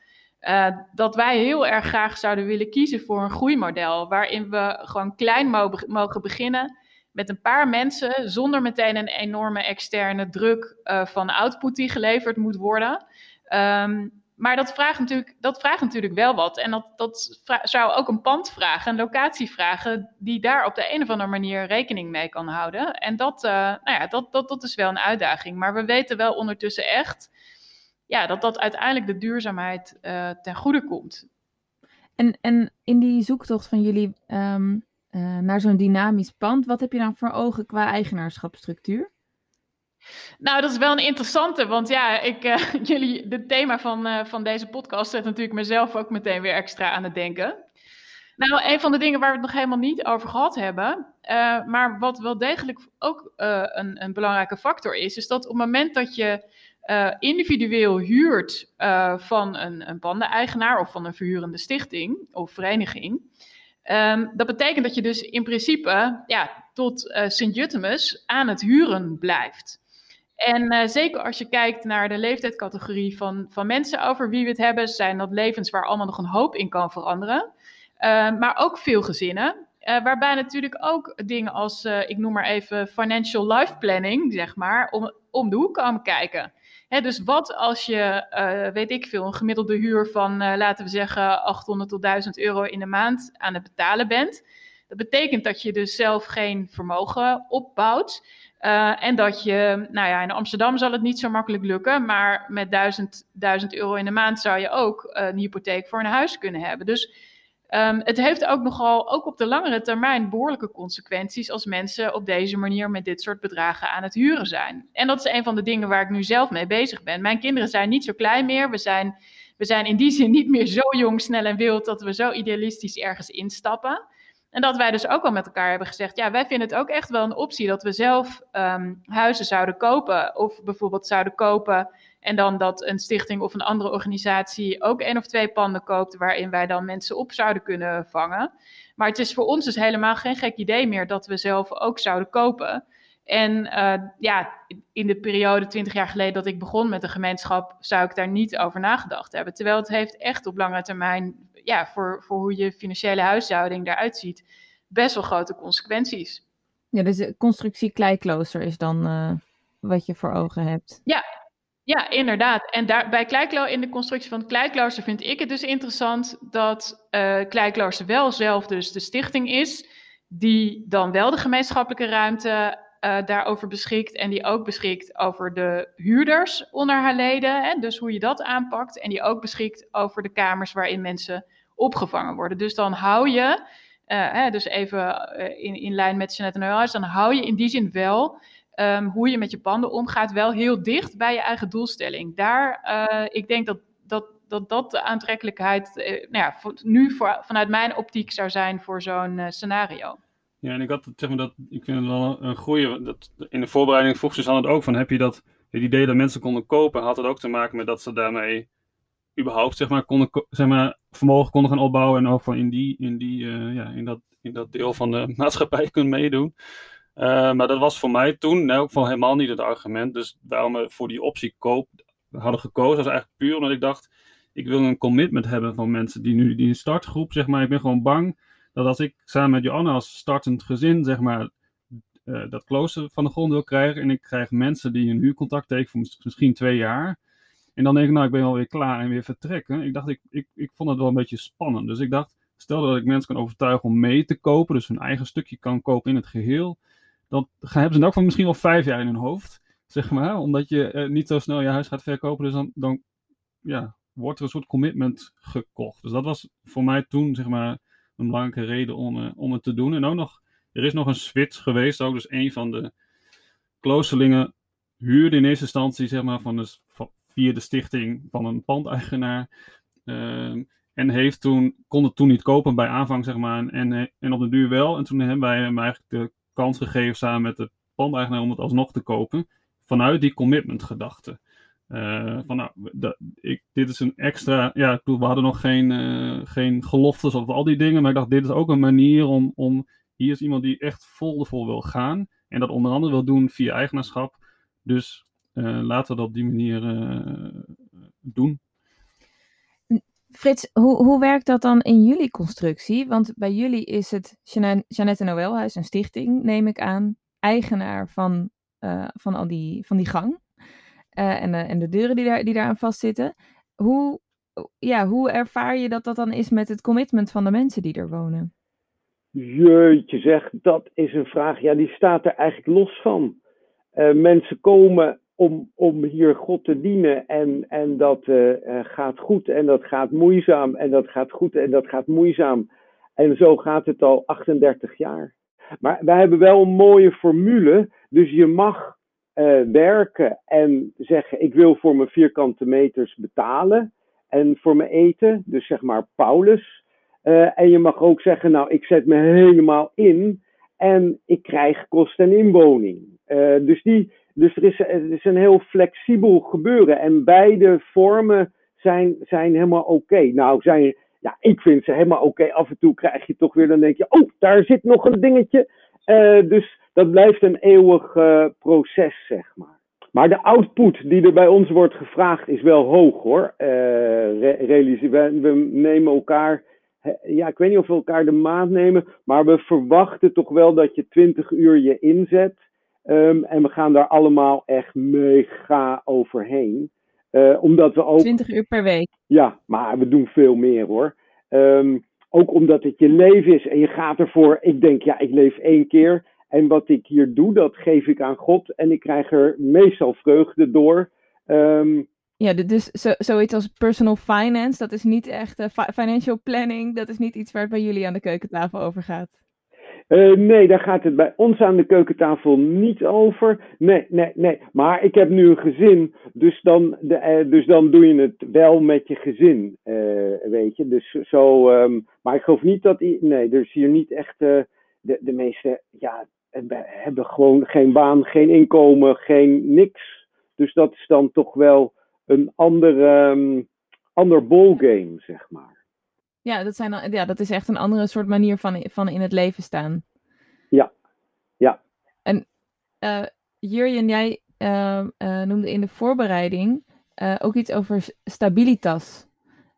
dat wij heel erg graag zouden willen kiezen voor een groeimodel, waarin we gewoon klein mo mogen beginnen met een paar mensen, zonder meteen een enorme externe druk uh, van output die geleverd moet worden. Um, maar dat vraagt, natuurlijk, dat vraagt natuurlijk wel wat. En dat, dat zou ook een pand vragen, een locatie vragen, die daar op de een of andere manier rekening mee kan houden. En dat, uh, nou ja, dat, dat, dat is wel een uitdaging. Maar we weten wel ondertussen echt ja, dat dat uiteindelijk de duurzaamheid uh, ten goede komt. En, en in die zoektocht van jullie um, uh, naar zo'n dynamisch pand, wat heb je dan voor ogen qua eigenaarschapsstructuur? Nou, dat is wel een interessante, want ja, ik, uh, jullie, het thema van, uh, van deze podcast zet natuurlijk mezelf ook meteen weer extra aan het denken. Nou, een van de dingen waar we het nog helemaal niet over gehad hebben, maar wat wel degelijk ook een, een, belangrijke factor is, is dat op het moment dat je individueel huurt van een, een pandeneigenaar of van een verhurende stichting of vereniging, um, dat betekent dat je dus in principe ja, tot Sint-Jutemus aan het huren blijft. En uh, zeker als je kijkt naar de leeftijdscategorie van, van mensen over wie we het hebben, zijn dat levens waar allemaal nog een hoop in kan veranderen. Uh, maar ook veel gezinnen. Uh, waarbij natuurlijk ook dingen als, ik noem maar even financial life planning, zeg maar, om, om de hoek komen kijken. Dus wat als je, weet ik veel, een gemiddelde huur van, laten we zeggen, 800 tot 1000 euro in de maand aan het betalen bent. Dat betekent dat je dus zelf geen vermogen opbouwt. Uh, en dat je, nou ja, in Amsterdam zal het niet zo makkelijk lukken, maar met 1000, 1000 euro in de maand zou je ook een hypotheek voor een huis kunnen hebben. Dus um, het heeft ook nogal, ook op de langere termijn, behoorlijke consequenties als mensen op deze manier met dit soort bedragen aan het huren zijn. En dat is een van de dingen waar ik nu zelf mee bezig ben. Mijn kinderen zijn niet zo klein meer. We zijn, we zijn in die zin niet meer zo jong, snel en wild dat we zo idealistisch ergens instappen. En dat wij dus ook al met elkaar hebben gezegd, ja, wij vinden het ook echt wel een optie dat we zelf um, huizen zouden kopen. Of bijvoorbeeld zouden kopen en dan dat een stichting of een andere organisatie ook één of twee panden koopt waarin wij dan mensen op zouden kunnen vangen. Maar het is voor ons dus helemaal geen gek idee meer dat we zelf ook zouden kopen. En uh, ja, in de periode 20 jaar geleden dat ik begon met de gemeenschap, zou ik daar niet over nagedacht hebben. Terwijl het heeft echt op lange termijn ja, voor, voor hoe je financiële huishouding eruit ziet, best wel grote consequenties. Ja, dus de constructie kleiklooster is dan uh, wat je voor ogen hebt. Ja, ja inderdaad. En daar, bij in de constructie van het kleiklooster vind ik het dus interessant dat uh, wel zelf dus de stichting is, die dan wel de gemeenschappelijke ruimte uh, daarover beschikt. En die ook beschikt over de huurders onder haar leden. Hè, dus hoe je dat aanpakt. En die ook beschikt over de kamers waarin mensen opgevangen worden. Dus dan hou je, uh, hè, dus even in, in lijn met Jeanette Neuhaus, dan hou je in die zin wel ehm, hoe je met je panden omgaat, wel heel dicht bij je eigen doelstelling. Daar, uh, ik denk dat dat, dat, dat de aantrekkelijkheid uh, nou ja, nu voor, vanuit mijn optiek zou zijn voor zo'n uh, scenario. Ja, en ik had zeg maar dat, ik vind wel een goede, dat, in de voorbereiding vroeg Suzanne het ook van, heb je dat, het idee dat mensen konden kopen, had het ook te maken met dat ze daarmee überhaupt zeg maar, konden, zeg maar, vermogen konden gaan opbouwen en ook van in, die, in, die, ja, in, dat, in dat deel van de maatschappij kunnen meedoen. Uh, maar dat was voor mij toen in elk geval helemaal niet het argument. Dus waarom we voor die optie koop hadden gekozen, was eigenlijk puur omdat ik dacht, ik wil een commitment hebben van mensen die nu, die een startgroep, zeg maar, ik ben gewoon bang dat als ik samen met Joanna als startend gezin, zeg maar, uh, dat klooster van de grond wil krijgen en ik krijg mensen die een huurcontact tekenen voor misschien twee jaar, en dan denk ik, nou, ik ben alweer klaar en weer vertrekken. Ik dacht, ik, ik, ik vond het wel een beetje spannend. Dus ik dacht, stel dat ik mensen kan overtuigen om mee te kopen, dus hun eigen stukje kan kopen in het geheel, dan hebben ze in elk geval misschien wel vijf jaar in hun hoofd, zeg maar. Omdat je uh, niet zo snel je huis gaat verkopen, dus dan, dan ja, wordt er een soort commitment gekocht. Dus dat was voor mij toen, zeg maar, een belangrijke reden om, uh, om het te doen. En ook nog, er is nog een switch geweest, ook dus een van de kloosterlingen huurde in eerste instantie, zeg maar, van van, via de stichting van een pandeigenaar. Uh, en heeft toen, kon het toen niet kopen bij aanvang, zeg maar. En, en op de duur wel. En toen hebben wij hem eigenlijk de kans gegeven samen met de pandeigenaar om het alsnog te kopen. Vanuit die commitment gedachte. Uh, van nou, dat, ik, dit is een extra. Ja, we hadden nog geen, uh, geen geloftes of al die dingen. Maar ik dacht, dit is ook een manier om. om hier is iemand die echt vol wil gaan. En dat onder andere wil doen via eigenaarschap. Dus uh, laten we dat op die manier doen. Frits, hoe, hoe werkt dat dan in jullie constructie? Want bij jullie is het Jeannette Noëlhuis, een stichting, neem ik aan, eigenaar van, uh, van al die, van die gang. en, de, en de deuren die, daar, die daaraan vastzitten. Hoe, ja, hoe ervaar je dat dat dan is met het commitment van de mensen die er wonen? Jeetje zeg, dat is een vraag. Ja, die staat er eigenlijk los van. Uh, mensen komen om, om hier God te dienen. En, en dat uh, gaat goed en dat gaat moeizaam en dat gaat goed en dat gaat moeizaam. En zo gaat het al 38 jaar. Maar wij hebben wel een mooie formule. Dus je mag uh, werken en zeggen: Ik wil voor mijn vierkante meters betalen. En voor mijn eten, dus zeg maar Paulus. en je mag ook zeggen: Nou, ik zet me helemaal in en ik krijg kost en inwoning. dus die, dus er is, er is een heel flexibel gebeuren. En beide vormen zijn, zijn helemaal oké. Nou, zijn, ja, ik vind ze helemaal oké. Af en toe krijg je toch weer, dan denk je, oh, daar zit nog een dingetje. Uh, dus dat blijft een eeuwig uh, proces, zeg maar. Maar de output die er bij ons wordt gevraagd is wel hoog hoor. Uh, we, we nemen elkaar, ja, ik weet niet of we elkaar de maand nemen, maar we verwachten toch wel dat je 20 uur je inzet. Um, en we gaan daar allemaal echt mega overheen. Uh, omdat we ook. 20 uur per week. Ja, maar we doen veel meer hoor. Um, ook omdat het je leven is en je gaat ervoor. Ik denk, ja, ik leef één keer. En wat ik hier doe, dat geef ik aan God. En ik krijg er meestal vreugde door. Um, ja, dus zo, zoiets als personal finance, dat is niet echt uh, financial planning. Dat is niet iets waar het bij jullie aan de keukentafel over gaat. Uh, nee, daar gaat het bij ons aan de keukentafel niet over. Nee, nee, nee. Maar ik heb nu een gezin, dus dan, de, uh, dus dan doe je het wel met je gezin, uh, weet je. Dus zo, um, maar ik geloof niet dat... Nee, dus hier niet echt... de, de meeste ja, hebben gewoon geen baan, geen inkomen, geen niks. Dus dat is dan toch wel een ander, um, ander ballgame, zeg maar. Ja dat, zijn, ja, dat is echt een andere soort manier van, van in het leven staan. Ja, ja. En uh, Jurjen, jij uh, uh, noemde in de voorbereiding ook iets over stabilitas.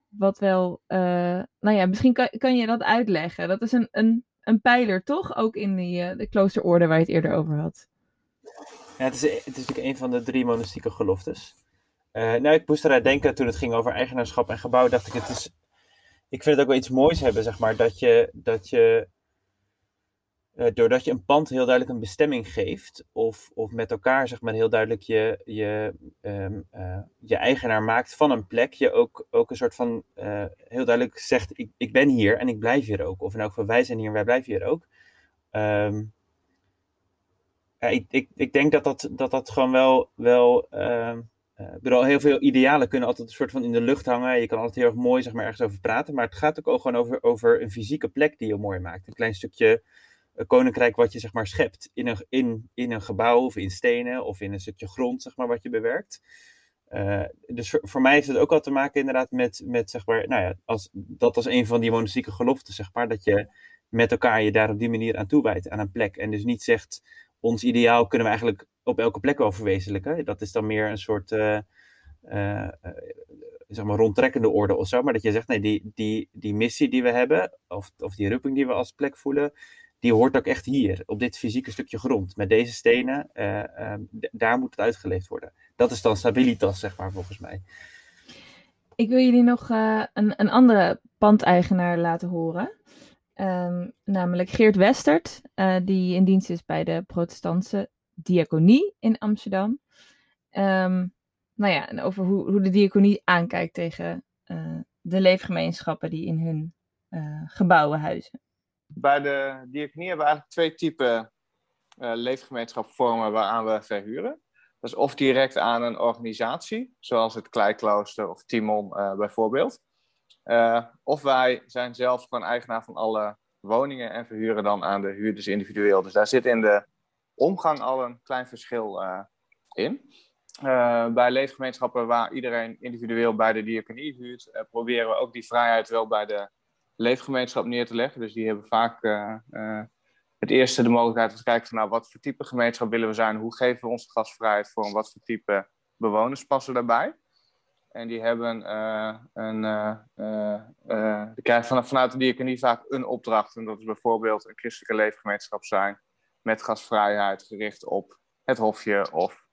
Wat wel, nou ja, misschien kan, kan je dat uitleggen. Dat is een, een, een pijler, toch? Ook in die, de kloosterorde waar je het eerder over had. Ja, het is, het is natuurlijk een van de drie monastieke geloftes. nou, ik moest eruit denken toen het ging over eigenaarschap en gebouw. Dacht ik, het is ik vind het ook wel iets moois hebben, zeg maar, dat je, dat je uh, doordat je een pand heel duidelijk een bestemming geeft, of, of met elkaar, zeg maar, heel duidelijk je, je, um, uh, je eigenaar maakt van een plek, je ook, ook een soort van uh, heel duidelijk zegt, ik, ik ben hier en ik blijf hier ook. Of in elk geval, wij zijn hier en wij blijven hier ook. Um, ik, ik, ik denk dat dat, dat, dat gewoon wel. wel uh, ik bedoel, heel veel idealen kunnen altijd een soort van in de lucht hangen. Je kan altijd heel erg mooi zeg maar, ergens over praten. Maar het gaat ook gewoon over, over een fysieke plek die je mooi maakt. Een klein stukje koninkrijk wat je zeg maar schept in een, in, in een gebouw of in stenen of in een stukje grond zeg maar wat je bewerkt. Uh, dus voor, voor, mij heeft het ook al te maken inderdaad met, met zeg maar, nou ja, als, dat als een van die monastieke geloften zeg maar, dat je met elkaar je daar op die manier aan toewijdt aan een plek. En dus niet zegt, ons ideaal kunnen we eigenlijk op elke plek wel verwezenlijken. Dat is dan meer een soort, uh, uh, zeg maar, rondtrekkende orde of zo. Maar dat je zegt, nee, die, die, die missie die we hebben, of, of die roeping die we als plek voelen, die hoort ook echt hier, op dit fysieke stukje grond. Met deze stenen, uh, daar moet het uitgeleefd worden. Dat is dan stabilitas, zeg maar, volgens mij. Ik wil jullie nog een, een andere pandeigenaar laten horen. Um, namelijk Geert Westert, die in dienst is bij de protestantse diaconie in Amsterdam. Um, nou ja, en over hoe, hoe de diaconie aankijkt tegen de leefgemeenschappen die in hun gebouwen huizen bij de diaconie hebben we eigenlijk twee typen uh, leefgemeenschapvormen waaraan we verhuren. Dat is of direct aan een organisatie, zoals het Kleiklooster of Timon bijvoorbeeld. Of wij zijn zelf gewoon eigenaar van alle woningen en verhuren dan aan de huurders individueel. Dus daar zit in de omgang al een klein verschil in. bij leefgemeenschappen waar iedereen individueel bij de diaconie huurt, proberen we ook die vrijheid wel bij de leefgemeenschap neer te leggen. Dus die hebben vaak het eerste de mogelijkheid om te kijken van nou, wat voor type gemeenschap willen we zijn, hoe geven we onze gastvrijheid voor en wat voor type bewoners passen daarbij. En die hebben een, die krijgen vanuit de diaconie vaak een opdracht. En dat is bijvoorbeeld een christelijke leefgemeenschap zijn met gastvrijheid gericht op het hofje of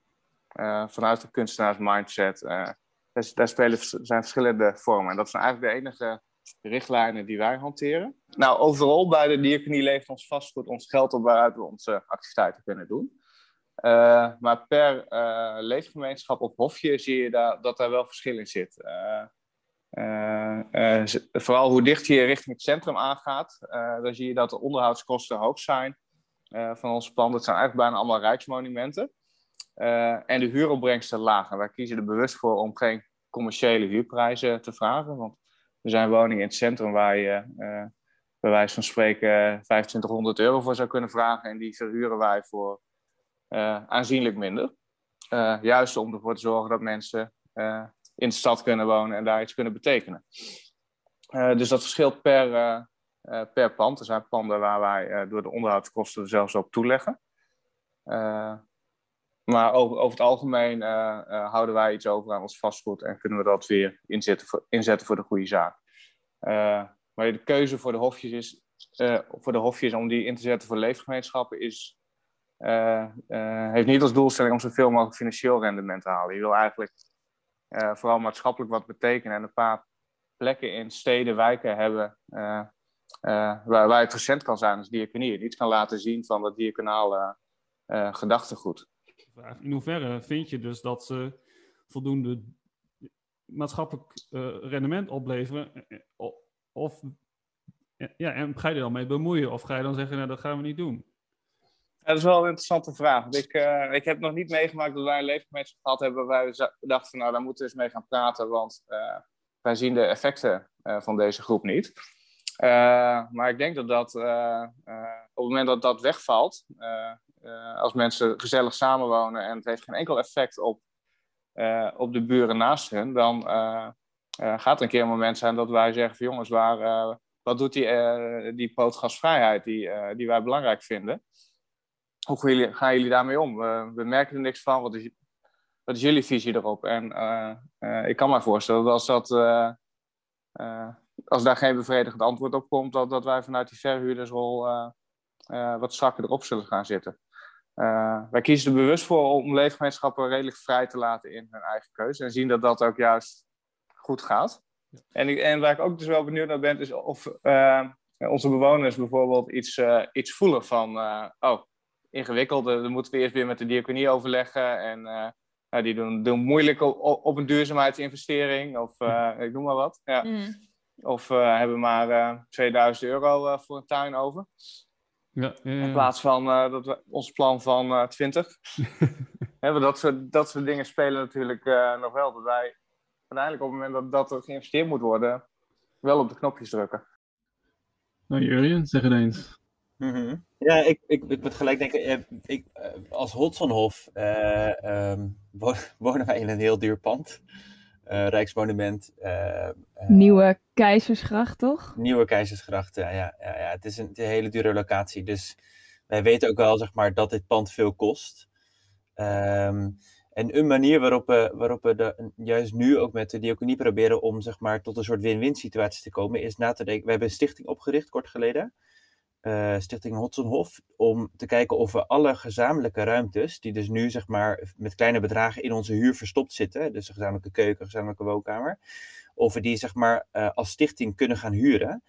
vanuit de kunstenaars mindset. daar, daar spelen, zijn verschillende vormen. En dat zijn eigenlijk de enige richtlijnen die wij hanteren. Nou, overal bij de diaconie leeft ons vastgoed ons geld op waaruit we onze activiteiten kunnen doen. Uh, maar per leefgemeenschap of hofje zie je daar, dat daar wel verschil in zit. Vooral hoe dicht je richting het centrum aangaat, dan zie je dat de onderhoudskosten hoog zijn van onze panden. Het zijn eigenlijk bijna allemaal rijksmonumenten. en de huuropbrengsten laag. Wij kiezen er bewust voor om geen commerciële huurprijzen te vragen. Want er zijn woningen in het centrum waar je uh, bij wijze van spreken 2500 euro voor zou kunnen vragen. En die verhuren wij voor aanzienlijk minder. Juist om ervoor te zorgen dat mensen in de stad kunnen wonen en daar iets kunnen betekenen. dus dat verschilt per, per pand. Er zijn panden waar wij door de onderhoudskosten er zelfs op toeleggen. Maar over, over, het algemeen uh, uh, houden wij iets over aan ons vastgoed en kunnen we dat weer inzetten voor, inzetten voor de goede zaak. Uh, maar de keuze voor de hofjes is, voor de hofjes om die in te zetten voor leefgemeenschappen is, heeft niet als doelstelling om zoveel mogelijk financieel rendement te halen. Je wil eigenlijk vooral maatschappelijk wat betekenen en een paar plekken in steden, wijken hebben waar, waar het recent kan zijn als diaconie. En iets kan laten zien van dat diaconale gedachtegoed in hoeverre vind je dus dat ze voldoende maatschappelijk uh, rendement opleveren? Eh, eh, of ja, en ga je er dan mee bemoeien? Of ga je dan zeggen, nou, dat gaan we niet doen? Ja, dat is wel een interessante vraag. Ik, uh, ik heb nog niet meegemaakt dat wij een leefgemeenschap gehad hebben waar we dachten, nou, daar moeten we eens mee gaan praten, want uh, wij zien de effecten uh, van deze groep niet. Maar ik denk dat dat op het moment dat dat wegvalt, als mensen gezellig samenwonen en het heeft geen enkel effect op, op de buren naast hen, dan gaat er een keer een moment zijn dat wij zeggen van jongens, waar, wat doet die, die pootgasvrijheid die, die wij belangrijk vinden? Hoe gaan jullie, daarmee om? we merken er niks van. Wat is, wat is jullie visie erop? En ik kan me voorstellen dat als dat als daar geen bevredigend antwoord op komt, dat, dat wij vanuit die verhuurdersrol uh, wat strakker erop zullen gaan zitten. Uh, wij kiezen er bewust voor om leefgemeenschappen redelijk vrij te laten in hun eigen keuze. En zien dat dat ook juist goed gaat. En, en waar ik ook dus wel benieuwd naar ben, is of uh, onze bewoners bijvoorbeeld iets, uh, iets voelen van... oh, ingewikkeld, dan moeten we eerst weer met de diaconie overleggen. En die doen, doen moeilijk op, op een duurzaamheidsinvestering. Of ik noem maar wat. Ja. Mm. Of hebben maar 2000 euro voor een tuin over. Ja, ja, ja. In plaats van eh, dat we, ons plan van eh 20. Hè, want dat, soort, dat soort dingen spelen natuurlijk eh, nog wel. Dat wij uiteindelijk op het moment dat, dat er geïnvesteerd moet worden, wel op de knopjes drukken. Nou, Jurjen, zeg het eens. Mhm. Ja, ik, ik, ik moet gelijk denken, eh, ik, eh, als Hotsonhof eh, ehm, wo- wonen wij in een heel duur pand. Eh, Rijksmonument, eh, eh, Nieuwe Keizersgracht, toch? Nieuwe Keizersgracht. Ja, ja, ja, ja. Het, is een, het is een hele dure locatie. Dus wij weten ook wel zeg maar, dat dit pand veel kost. Ehm, en een manier waarop we, waarop we de, juist nu ook met de diaconie proberen om zeg maar, tot een soort win-win situatie te komen, is na te denken. We hebben een stichting opgericht kort geleden. Eh, Stichting Hotsonhof, om te kijken of we alle gezamenlijke ruimtes, die dus nu zeg maar met kleine bedragen in onze huur verstopt zitten, dus een gezamenlijke keuken, gezamenlijke woonkamer, of we die zeg maar eh, als stichting kunnen gaan huren.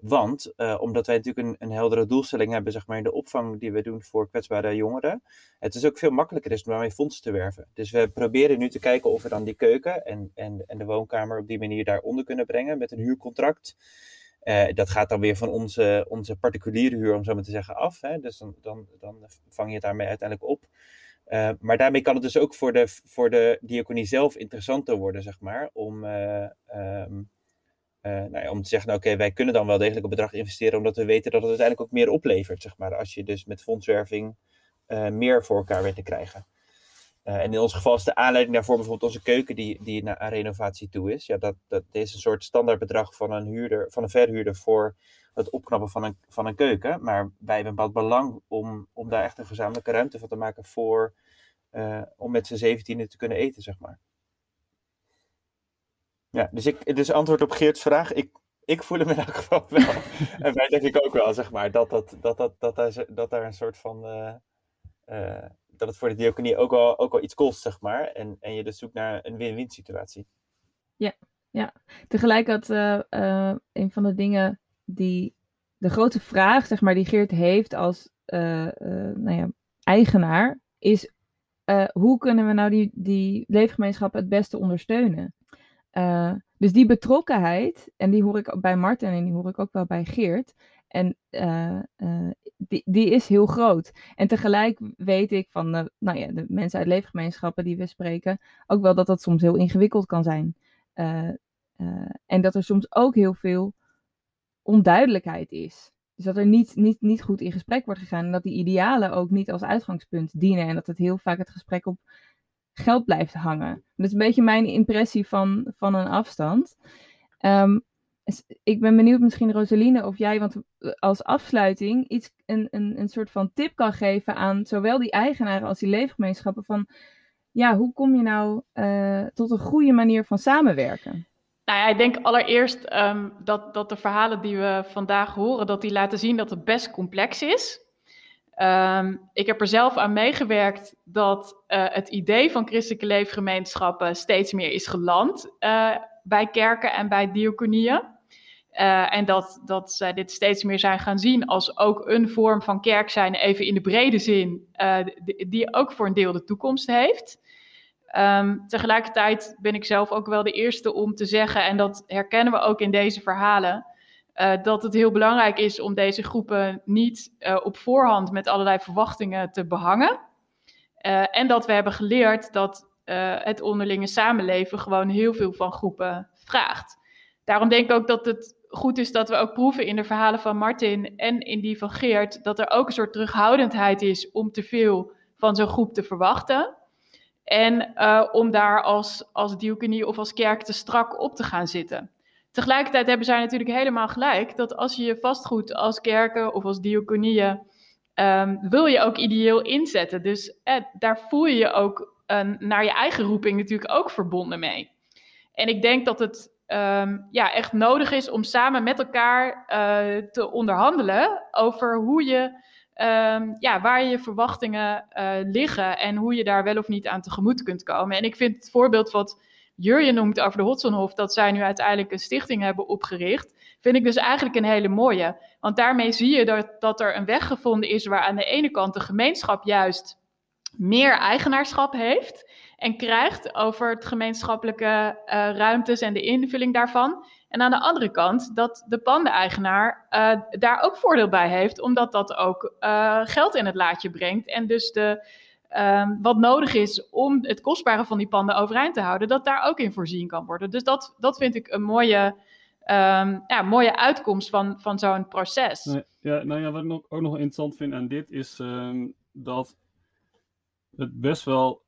Want eh, omdat wij natuurlijk een, een heldere doelstelling hebben zeg maar, in de opvang die we doen voor kwetsbare jongeren, het is ook veel makkelijker is om daarmee fondsen te werven. Dus we proberen nu te kijken of we dan die keuken en, en, en de woonkamer op die manier daaronder kunnen brengen met een huurcontract. Eh, dat gaat dan weer van onze, onze particuliere huur, om zo maar te zeggen, af. Hè? Dus dan, dan, dan vang je het daarmee uiteindelijk op. Eh, maar daarmee kan het dus ook voor de, voor de diaconie zelf interessanter worden, zeg maar, om, eh, ehm, eh, nou ja, om te zeggen, nou, oké, wij kunnen dan wel degelijk een bedrag investeren, omdat we weten dat het uiteindelijk ook meer oplevert, zeg maar, als je dus met fondswerving meer voor elkaar weet te krijgen. Eh, en in ons geval is de aanleiding daarvoor bijvoorbeeld onze keuken die, die naar aan renovatie toe is. Ja, dat, dat is een soort standaardbedrag van een, huurder, van een verhuurder voor het opknappen van een, van een keuken. Maar wij hebben bepaald belang om, om daar echt een gezamenlijke ruimte van te maken voor, eh, om met z'n zeventienen te kunnen eten, zeg maar. Ja, dus, ik, dus antwoord op Geert's vraag. Ik, ik voel hem in elk geval wel. en wij denk ik ook wel, zeg maar, dat, dat, dat, dat, dat, daar, dat daar een soort van... eh, dat het voor de diaconie ook wel, ook iets kost, zeg maar. En, en je dus zoekt naar een win-win situatie. Tegelijk had eh, eh, een van de dingen die de grote vraag, zeg maar, die Geert heeft als eh, nou ja, eigenaar, is hoe kunnen we nou die, die leefgemeenschappen het beste ondersteunen? Dus die betrokkenheid, en die hoor ik bij Martin en die hoor ik ook wel bij Geert, en eh, eh, die, die is heel groot. En tegelijk weet ik van de, nou ja, de mensen uit leefgemeenschappen die we spreken, ook wel dat dat soms heel ingewikkeld kan zijn. Eh, en dat er soms ook heel veel onduidelijkheid is. Dus dat er niet, niet, niet goed in gesprek wordt gegaan. En dat die idealen ook niet als uitgangspunt dienen. En dat het heel vaak het gesprek op geld blijft hangen. Dat is een beetje mijn impressie van, van een afstand. S- ik ben benieuwd misschien Rosaline of jij, want als afsluiting iets, een, een, een soort van tip kan geven aan zowel die eigenaren als die leefgemeenschappen van ja, hoe kom je nou eh, tot een goede manier van samenwerken? Nou ja, ik denk allereerst ehm, dat, dat de verhalen die we vandaag horen, dat die laten zien dat het best complex is. Ehm, ik heb er zelf aan meegewerkt dat eh, het idee van christelijke leefgemeenschappen steeds meer is geland eh, bij kerken en bij diaconieën. Eh, en dat, dat zij dit steeds meer zijn gaan zien als ook een vorm van kerk zijn, even in de brede zin, eh, die, ook voor een deel de toekomst heeft. Ehm, tegelijkertijd ben ik zelf ook wel de eerste om te zeggen, en dat herkennen we ook in deze verhalen, eh, dat het heel belangrijk is om deze groepen niet op voorhand met allerlei verwachtingen te behangen. Eh, en dat we hebben geleerd dat eh, het onderlinge samenleven gewoon heel veel van groepen vraagt. Daarom denk ik ook dat het goed is dat we ook proeven in de verhalen van Martin en in die van Geert, dat er ook een soort terughoudendheid is om te veel van zo'n groep te verwachten. En uh, om daar als, als diaconie of als kerk te strak op te gaan zitten. Tegelijkertijd hebben zij natuurlijk helemaal gelijk dat als je je vastgoed als kerken of als diaconieën, um, wil je ook ideeel inzetten. Dus eh, daar voel je je ook uh, naar je eigen roeping natuurlijk ook verbonden mee. En ik denk dat het um, ja, echt nodig is om samen met elkaar uh, te onderhandelen over hoe je Um, ja, waar je verwachtingen uh, liggen en hoe je daar wel of niet aan tegemoet kunt komen. En ik vind het voorbeeld wat Jurje noemt over de Hotsonhof, dat zij nu uiteindelijk een stichting hebben opgericht, vind ik dus eigenlijk een hele mooie. Want daarmee zie je dat, dat er een weg gevonden is waar aan de ene kant de gemeenschap juist meer eigenaarschap heeft en krijgt over het gemeenschappelijke uh, ruimtes en de invulling daarvan. En aan de andere kant dat de pandeneigenaar uh, daar ook voordeel bij heeft, omdat dat ook uh, geld in het laadje brengt. En dus de, um, wat nodig is om het kostbare van die panden overeind te houden, dat daar ook in voorzien kan worden. Dus dat, dat vind ik een mooie, um, ja, mooie uitkomst van, van zo'n proces. Ja, nou ja, wat ik ook nog interessant vind aan dit is um, dat het best wel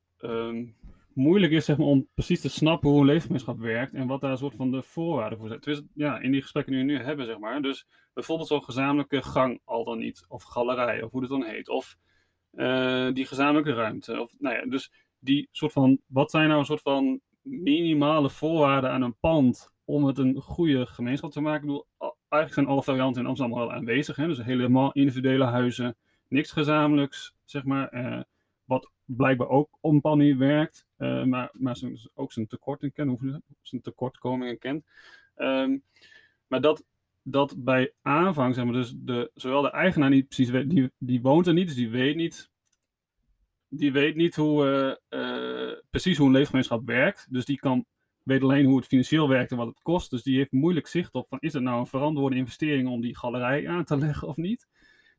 moeilijk is zeg maar, om precies te snappen hoe een leefgemeenschap werkt en wat daar een soort van de voorwaarden voor zijn. Dus ja, in die gesprekken die we nu hebben, zeg maar. Dus bijvoorbeeld zo'n gezamenlijke gang al dan niet, of galerij, of hoe het dan heet, of uh, die gezamenlijke ruimte. Of, nou ja, dus die soort van, wat zijn nou een soort van minimale voorwaarden aan een pand om het een goede gemeenschap te maken? Ik bedoel, eigenlijk zijn alle varianten in Amsterdam al aanwezig, hè? dus helemaal individuele huizen, niks gezamenlijks, zeg maar. Uh, wat blijkbaar ook manier werkt, uh, maar, maar zijn, ook zijn tekorten kent, zijn tekortkomingen kent. Um, maar dat, dat bij aanvang, zeg maar, dus de, zowel de eigenaar niet precies weet, die, die woont er niet, dus die weet niet, die weet niet hoe, uh, uh, precies hoe een leefgemeenschap werkt. Dus die kan, weet alleen hoe het financieel werkt en wat het kost. Dus die heeft moeilijk zicht op van, is het nou een verantwoorde investering om die galerij aan te leggen of niet?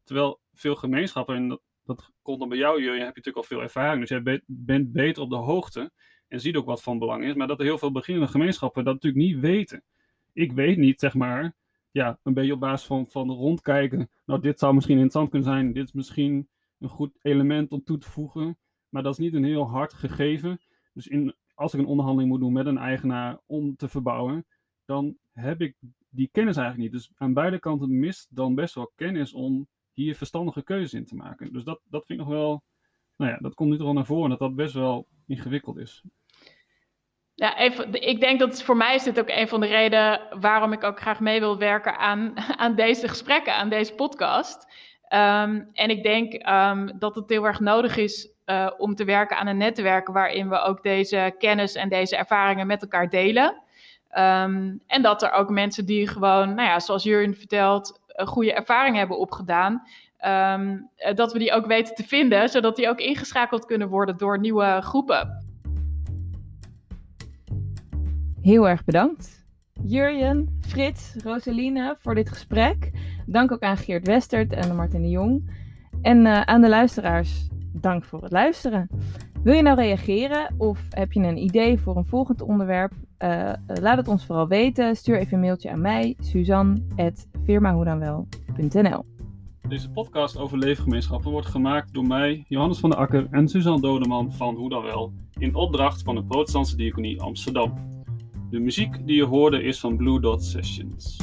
Terwijl veel gemeenschappen, dat komt dan bij jou, Jurjen, heb je natuurlijk al veel ervaring. Dus jij bent beter op de hoogte en ziet ook wat van belang is. Maar dat er heel veel beginnende gemeenschappen dat natuurlijk niet weten. Ik weet niet, zeg maar, ja, een beetje op basis van, van rondkijken. Nou, dit zou misschien interessant kunnen zijn. Dit is misschien een goed element om toe te voegen. Maar dat is niet een heel hard gegeven. Dus in, als ik een onderhandeling moet doen met een eigenaar om te verbouwen, dan heb ik die kennis eigenlijk niet. Dus aan beide kanten mist dan best wel kennis om hier verstandige keuzes in te maken. Dus dat, dat vind ik nog wel, nou ja, dat komt nu toch wel naar voren dat dat best wel ingewikkeld is. Ja, even, ik denk dat voor mij is dit ook een van de redenen waarom ik ook graag mee wil werken aan, aan deze gesprekken, aan deze podcast. Um, en ik denk um, dat het heel erg nodig is uh, om te werken aan een netwerk waarin we ook deze kennis en deze ervaringen met elkaar delen. Um, en dat er ook mensen die gewoon, nou ja, zoals Jurjen vertelt, goede ervaring hebben opgedaan. Um, dat we die ook weten te vinden, zodat die ook ingeschakeld kunnen worden door nieuwe groepen. Heel erg bedankt. Jurjen, Frits, Rosaline voor dit gesprek. Dank ook aan Geert Westert en Martin de Jong. En uh, aan de luisteraars, dank voor het luisteren. Wil je nou reageren of heb je een idee voor een volgend onderwerp? Uh, laat het ons vooral weten. Stuur even een mailtje aan mij, suzanne.firmahoedanwel.nl Deze podcast over leefgemeenschappen wordt gemaakt door mij, Johannes van der Akker en Suzanne Dodeman van Hoe dan Wel, in opdracht van de Protestantse Diaconie Amsterdam. De muziek die je hoorde is van Blue Dot Sessions.